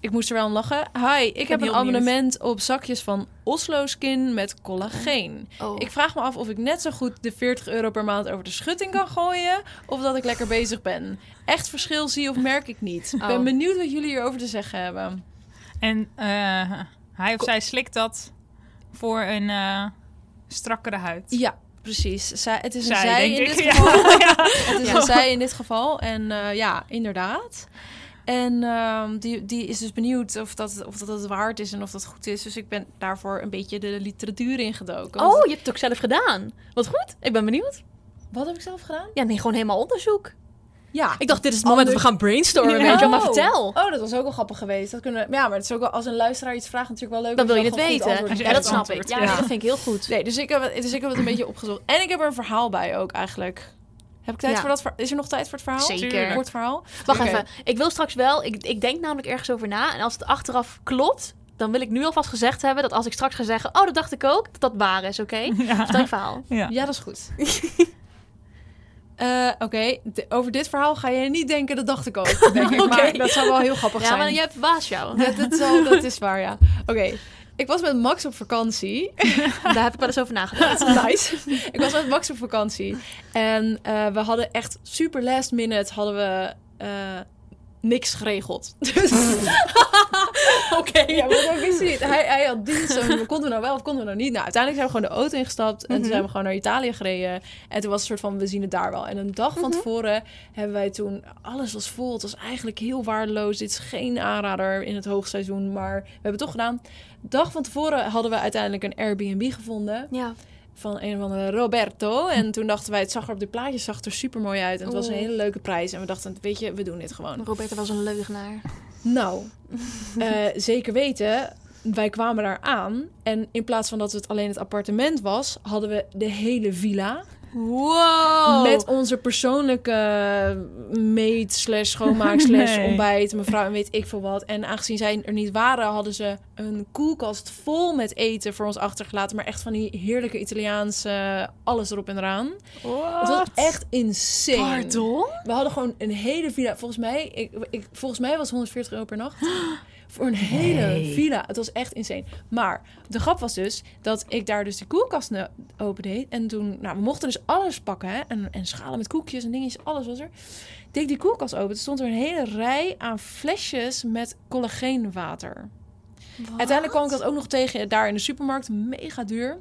S2: Ik moest er wel om lachen. Hi, ik, heb een abonnement op zakjes van Oslo Skin met collageen.
S1: Oh.
S2: Ik vraag me af of ik net zo goed de 40 euro per maand over de schutting kan gooien. Of dat ik lekker bezig ben. Echt verschil zie of merk ik niet. Ik ben
S1: Oh.
S2: benieuwd wat jullie hierover te zeggen hebben.
S3: En eh, hij of zij slikt dat voor een eh, strakkere huid.
S2: Ja, precies. Zij, het is een
S3: Zij,
S2: in
S3: ik.
S2: dit
S3: Ja.
S2: geval.
S3: Ja. [LAUGHS]
S2: Het is
S1: Ja.
S2: een zij in dit geval. En eh, ja, inderdaad. En ehm, die, die is dus benieuwd of dat, of dat het waard is en of dat goed is. Dus ik ben daarvoor een beetje de literatuur ingedoken.
S1: Oh, je hebt het ook zelf gedaan. Wat goed. Ik ben benieuwd.
S2: Wat heb ik zelf gedaan?
S1: Ja, nee, gewoon helemaal onderzoek.
S2: Ja.
S1: Ik dacht, dit is het moment dat we gaan brainstormen. Weet je wel, maar vertel.
S2: Oh, dat was ook wel grappig geweest. Dat kunnen, ja, maar het is ook wel, als een luisteraar iets vraagt, natuurlijk wel leuk.
S1: Dan wil je het weten. Ja, dat snap ik. Ja,
S3: ja.
S1: dat vind ik heel goed.
S2: Nee, dus ik, heb het, dus ik heb het een beetje opgezocht. En ik heb er een verhaal bij ook eigenlijk. Heb ik tijd
S1: Ja.
S2: voor dat Is er nog tijd voor het verhaal?
S1: Zeker.
S2: Kort verhaal?
S1: Wacht even. Ik wil straks wel... Ik, ik denk namelijk ergens over na. En als het achteraf klopt... Dan wil ik nu alvast gezegd hebben dat als ik straks ga zeggen... Oh, dat dacht ik ook. Dat dat waar is, oké? [LAUGHS]
S3: Ja.
S1: Vertel je verhaal.
S3: Ja.
S2: Ja, dat is goed. [LAUGHS] Eh, Oké, over dit verhaal ga je niet denken, dat dacht ik ook. [LAUGHS] Denk ik.
S1: Oké.
S2: Maar dat zou wel heel grappig
S1: Ja,
S2: zijn.
S1: maar jij verbaast jou.
S2: dat, dat, zal- dat is waar, ja. Oké, ik was met Max op vakantie. [LAUGHS]
S1: Daar heb ik wel eens over nagedacht. [LAUGHS]
S2: nice. ik was met Max op vakantie. En eh, we hadden echt super last minute hadden we eh, niks geregeld. [LAUGHS] Dus
S1: Oké.
S2: ja, maar dat wist hij niet. Hij, hij had dienst. en we konden we nou wel of konden we nou niet? Nou, uiteindelijk zijn we gewoon de auto ingestapt. En
S1: Mhm.
S2: toen zijn we gewoon naar Italië gereden. En toen was het soort van, we zien het daar wel. En een dag van
S1: Mhm.
S2: tevoren hebben wij toen... Alles was vol. Het was eigenlijk heel waardeloos. Dit is geen aanrader in het hoogseizoen. Maar we hebben het toch gedaan. Dag van tevoren hadden we uiteindelijk een Airbnb gevonden.
S1: Ja.
S2: Van een andere Roberto. En toen dachten wij, het zag er op de plaatjes zag er super mooi uit. En het was een hele leuke prijs. En we dachten, weet je, we doen dit gewoon.
S1: Roberta was een leugenaar.
S2: Nou, eh, [LAUGHS] zeker weten. Wij kwamen daar aan. En in plaats van dat het alleen het appartement was, hadden we de hele villa.
S1: Wow.
S2: Met onze persoonlijke meet slash schoonmaak [LAUGHS] slash
S3: Nee.
S2: ontbijt, mevrouw en weet ik veel wat. En aangezien zij er niet waren, hadden ze een koelkast vol met eten voor ons achtergelaten. Maar echt van die heerlijke Italiaanse alles erop en eraan. Het was echt insane.
S1: Pardon?
S2: We hadden gewoon een hele villa. Volgens mij, ik, ik, volgens mij was het 140 euro per nacht. [GASPS] Voor een hele
S3: Nee.
S2: villa. Het was echt insane. Maar de grap was dus dat ik daar dus de koelkast open deed. En toen, nou, we mochten dus alles pakken. Hè? En, en schalen met koekjes en dingetjes. Alles was er. Deed ik die koelkast open. Toen stond er een hele rij aan flesjes met collageenwater. Uiteindelijk kwam ik dat ook nog tegen daar in de supermarkt. Mega duur.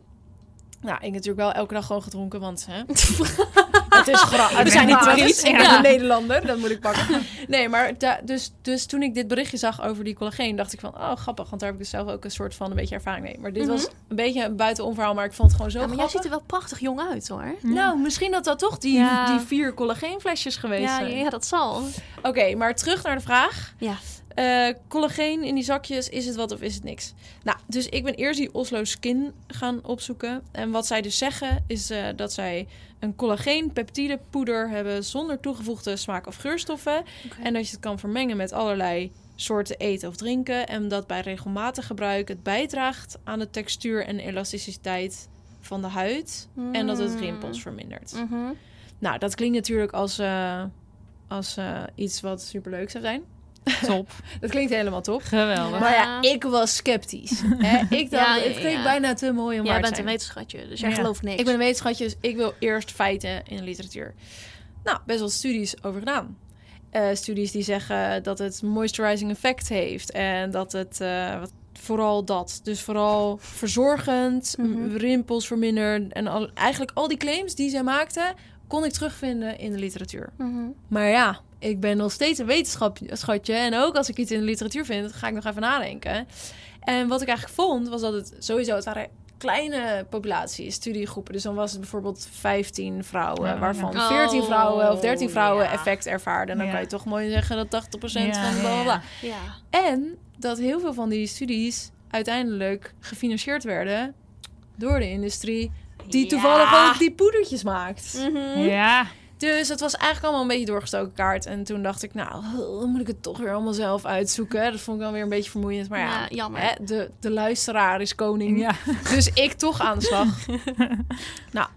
S2: Nou, ik natuurlijk wel elke dag gewoon gedronken, want hè, [LAUGHS] is grappig. We
S3: bent
S2: zijn niet. Brits, ik ben een Nederlander, dat moet ik pakken. Nee, maar dus, dus toen ik dit berichtje zag over die collageen, dacht ik van, oh grappig, want daar heb ik dus zelf ook een soort van een beetje ervaring mee. Maar dit
S1: Mhm.
S2: was een beetje een buitenom verhaal, maar ik vond het gewoon zo
S1: Ja, maar jij ziet er wel prachtig jong uit, hoor.
S2: Nou, misschien dat dat toch die,
S1: Ja.
S2: die vier collageenflesjes geweest
S1: Ja,
S2: zijn.
S1: ja, dat zal.
S2: Oké, maar terug naar de vraag.
S1: Ja.
S2: Eh, collageen in die zakjes, is het wat of is het niks? Nou, dus ik ben eerst die Oslo Skin gaan opzoeken. En wat zij dus zeggen, is eh, dat zij een collageen peptide poeder hebben zonder toegevoegde smaak- of geurstoffen. En dat je het kan vermengen met allerlei soorten eten of drinken. En dat bij regelmatig gebruik het bijdraagt aan de textuur en elasticiteit van de huid. En dat het
S1: Mm.
S2: rimpels vermindert.
S1: Mhm.
S2: Nou, dat klinkt natuurlijk als, eh, als eh, iets wat superleuk zou zijn.
S3: Top. [LAUGHS]
S2: Dat klinkt helemaal top.
S3: Geweldig.
S2: Maar ja, ik was sceptisch. Hè? [LAUGHS] Ik dacht,
S1: Ja,
S2: het klinkt
S1: ja.
S2: bijna te mooi om
S1: Jij
S2: waar te
S1: bent een
S2: zijn.
S1: wetenschatje, dus jij gelooft niks.
S2: Ik ben een wetenschatje, dus ik wil eerst feiten in de literatuur. Nou, best wel studies over gedaan. Eh, studies die zeggen dat het moisturizing effect heeft. En dat het eh, wat, vooral dat. Dus vooral verzorgend,
S1: Mhm.
S2: rimpels verminderd. En al, eigenlijk al die claims die zij maakten, kon ik terugvinden in de literatuur.
S1: Mhm.
S2: Maar ja, ik ben nog steeds een wetenschapje. En ook als ik iets in de literatuur vind, ga ik nog even nadenken. En wat ik eigenlijk vond, was dat het sowieso... Het waren kleine populaties, studiegroepen. Dus dan was het bijvoorbeeld 15 vrouwen...
S3: Ja,
S2: waarvan
S1: ja.
S2: 14 vrouwen of 13
S1: Oh,
S2: vrouwen
S1: ja.
S2: effect ervaarden. En dan
S3: Ja.
S2: kan je toch mooi zeggen dat 80%
S3: Ja,
S2: van bla bla bla.
S3: ja.
S1: Ja.
S2: En dat heel veel van die studies uiteindelijk gefinancierd werden... door de industrie... die toevallig ook die poedertjes maakt.
S1: Mhm.
S3: Ja.
S2: Dus het was eigenlijk allemaal een beetje doorgestoken kaart. En toen dacht ik, nou, dan moet ik het toch weer allemaal zelf uitzoeken. Dat vond ik dan weer een beetje vermoeiend. Maar ja,
S1: Ja, jammer.
S2: Hè, de, de luisteraar is koning.
S3: Ja.
S2: Dus ik toch aan de slag. [LAUGHS] nou,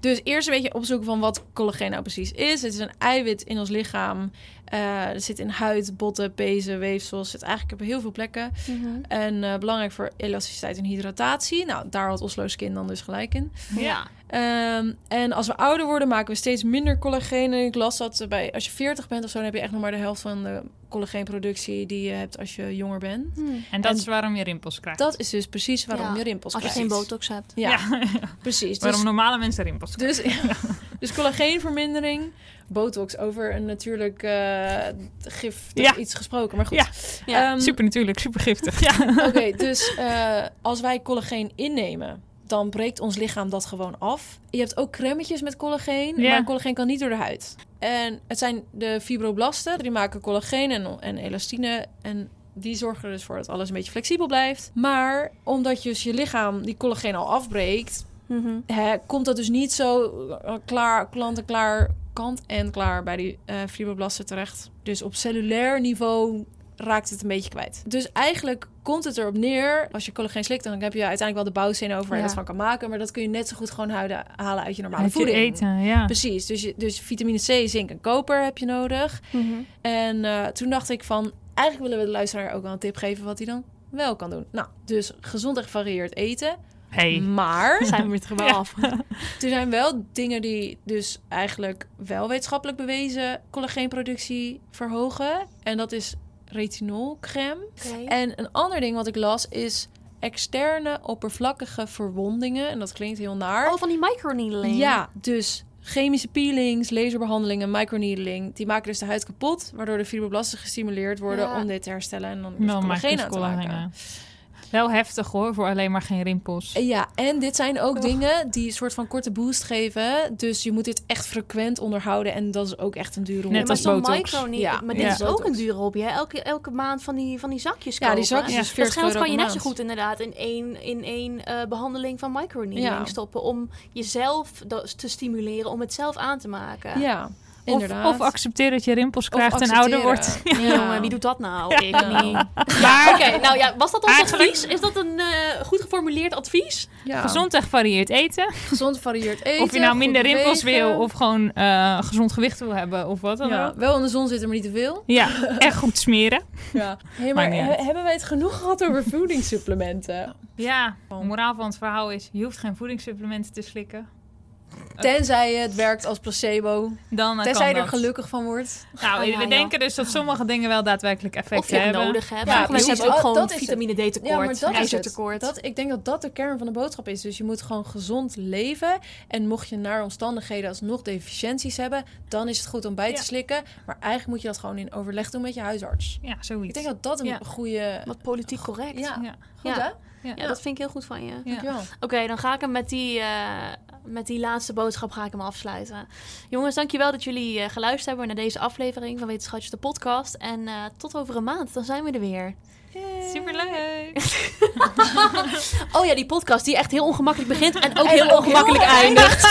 S2: dus eerst een beetje opzoeken van wat collageen nou precies is. Het is een eiwit in ons lichaam. Eh het zit in huid, botten, pezen, weefsels. Het zit eigenlijk op heel veel plekken.
S1: Mhm.
S2: En eh, belangrijk voor elasticiteit en hydratatie. Nou, daar had Oslo Skin dan dus gelijk in.
S1: Ja.
S2: Ehm, en als we ouder worden, maken we steeds minder collageen. En ik las dat bij, als je 40 bent of zo, dan heb je echt nog maar de helft van de collageenproductie die je hebt als je jonger bent.
S1: Hm.
S3: En dat
S2: En
S3: is waarom je rimpels krijgt.
S2: Dat is dus precies waarom
S1: Ja,
S2: je rimpels
S1: Als je
S2: krijgt.
S1: geen botox hebt.
S2: Ja,
S3: Ja. [LAUGHS]
S2: precies. Dus,
S3: waarom normale mensen rimpels krijgen. [LAUGHS]
S2: dus, dus collageenvermindering, botox over een natuurlijk eh gif
S3: Ja.
S2: iets gesproken. Maar goed.
S3: Ja.
S1: Ja,
S2: Ehm,
S3: Super natuurlijk, super giftig. [LAUGHS] Ja.
S2: Oké, dus eh, als wij collageen innemen, dan breekt ons lichaam dat gewoon af. Je hebt ook crèmetjes met collageen,
S3: Ja.
S2: maar collageen kan niet door de huid. En het zijn de fibroblasten, die maken collageen en, en elastine. En die zorgen er dus voor dat alles een beetje flexibel blijft. Maar omdat je, dus je lichaam die collageen al afbreekt,
S1: Mhm.
S2: hè, komt dat dus niet zo eh, klaar, klant-en-klaar kant en klaar bij die eh fibroblasten terecht. Dus op cellulair niveau raakt het een beetje kwijt. Dus eigenlijk komt het erop neer, als je collageen slikt, dan heb je uiteindelijk wel de bouwstenen over waar je
S1: Ja.
S2: dat van kan maken. Maar dat kun je net zo goed gewoon houden, halen uit je normale
S3: Uit je
S2: voeding.
S3: eten, ja.
S2: Precies, dus, je, dus vitamine C, zink en koper heb je nodig.
S1: Mhm.
S2: En eh, toen dacht ik van, eigenlijk willen we de luisteraar ook wel een tip geven wat hij dan wel kan doen. Nou, dus gezond en gevarieerd eten.
S3: Hey.
S2: Maar [LAUGHS]
S1: Zijn we weer terug bij
S3: Ja.
S1: af. [LAUGHS]
S2: er zijn wel dingen die dus eigenlijk wel wetenschappelijk bewezen collageenproductie verhogen. En dat is retinolcreme.
S1: Oké.
S2: En een ander ding wat ik las is externe oppervlakkige verwondingen. En dat klinkt heel naar.
S1: Oh, van die microneedling.
S2: Ja, dus chemische peelings, laserbehandelingen, microneedling, die maken dus de huid kapot, waardoor de fibroblasten gestimuleerd worden
S1: Ja.
S2: om dit te herstellen en dan dus
S3: je
S2: collageen
S3: dus
S2: aan te maken.
S3: Wel heftig hoor, voor alleen maar geen rimpels.
S2: En Ja, en dit zijn ook
S3: Och.
S2: dingen die een soort van korte boost geven. Dus je moet dit echt frequent onderhouden. En dat is ook echt een dure
S3: Net
S2: hobby.
S1: maar
S3: als
S1: zo'n
S3: botox.
S1: micro
S2: Ja.
S1: Maar dit
S3: Ja.
S1: is ook
S2: Botox.
S1: een dure hobby, hè? Elke, elke maand van die, van die zakjes
S2: Ja,
S1: kopen.
S2: die zakjes
S3: Ja.
S2: is
S1: Dat
S2: 40
S1: geld kan je net zo goed inderdaad in één, in één eh, behandeling van microneedling
S2: Ja.
S1: stoppen. Om jezelf te stimuleren om het zelf aan te maken.
S2: Ja,
S3: Of,
S2: inderdaad.
S3: of accepteer dat je rimpels krijgt en ouder wordt. [LAUGHS]
S2: Ja.
S1: Jongen, wie doet dat nou? Ik niet.
S3: Maar
S1: Oké, nou ja, was dat ons
S3: Eigenlijk-
S1: advies? Is dat een eh, goed geformuleerd advies?
S2: Ja.
S3: gezond en gevarieerd eten.
S2: gezond gevarieerd eten.
S3: of je nou minder rimpels
S2: bewegen.
S3: wil of gewoon eh, gezond gewicht wil hebben of wat dan
S2: Ja,
S3: ook.
S2: wel in de zon zitten, maar niet te veel.
S3: Ja, en goed smeren. [LAUGHS]
S2: Ja. Hey, maar he- hebben wij het genoeg gehad over voedingssupplementen?
S3: Ja, de moraal van het verhaal is, je hoeft geen voedingssupplementen te slikken.
S2: Tenzij het werkt als placebo.
S3: Dan eh,
S2: Tenzij je er
S3: dat.
S2: gelukkig van wordt.
S3: Nou,
S1: Oh,
S3: we
S1: ja,
S3: denken dus dat sommige dingen wel daadwerkelijk effect
S1: Of je het
S3: hebben.
S1: nodig hebt.
S2: Ja,
S1: hebben ook gewoon
S2: dat
S1: vitamine D tekort,
S2: Ja, maar dat
S1: ijzertekort.
S2: Dat, ik denk dat dat de kern van de boodschap is. Dus je moet gewoon gezond leven. En mocht je naar omstandigheden alsnog deficiënties hebben... dan is het goed om bij te
S3: Ja.
S2: slikken. Maar eigenlijk moet je dat gewoon in overleg doen met je huisarts.
S3: Ja, zoiets.
S2: Ik denk dat dat een
S3: Ja.
S2: goede...
S1: Wat politiek correct.
S2: Ja,
S3: Ja.
S2: goed
S1: Ja.
S2: hè?
S3: Ja.
S1: Ja, dat vind ik heel goed van je.
S3: Ja.
S2: Dankjewel.
S1: Oké, dan ga ik hem met die, eh, met die laatste boodschap ga ik hem afsluiten. Jongens, dankjewel dat jullie eh, geluisterd hebben naar deze aflevering van Wetenschapjes de podcast. En eh, tot over een maand, dan zijn we er weer.
S3: Superleuk. [LAUGHS]
S1: Oh ja, die podcast die echt heel ongemakkelijk begint en ook heel ongemakkelijk eindigt.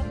S1: [LAUGHS]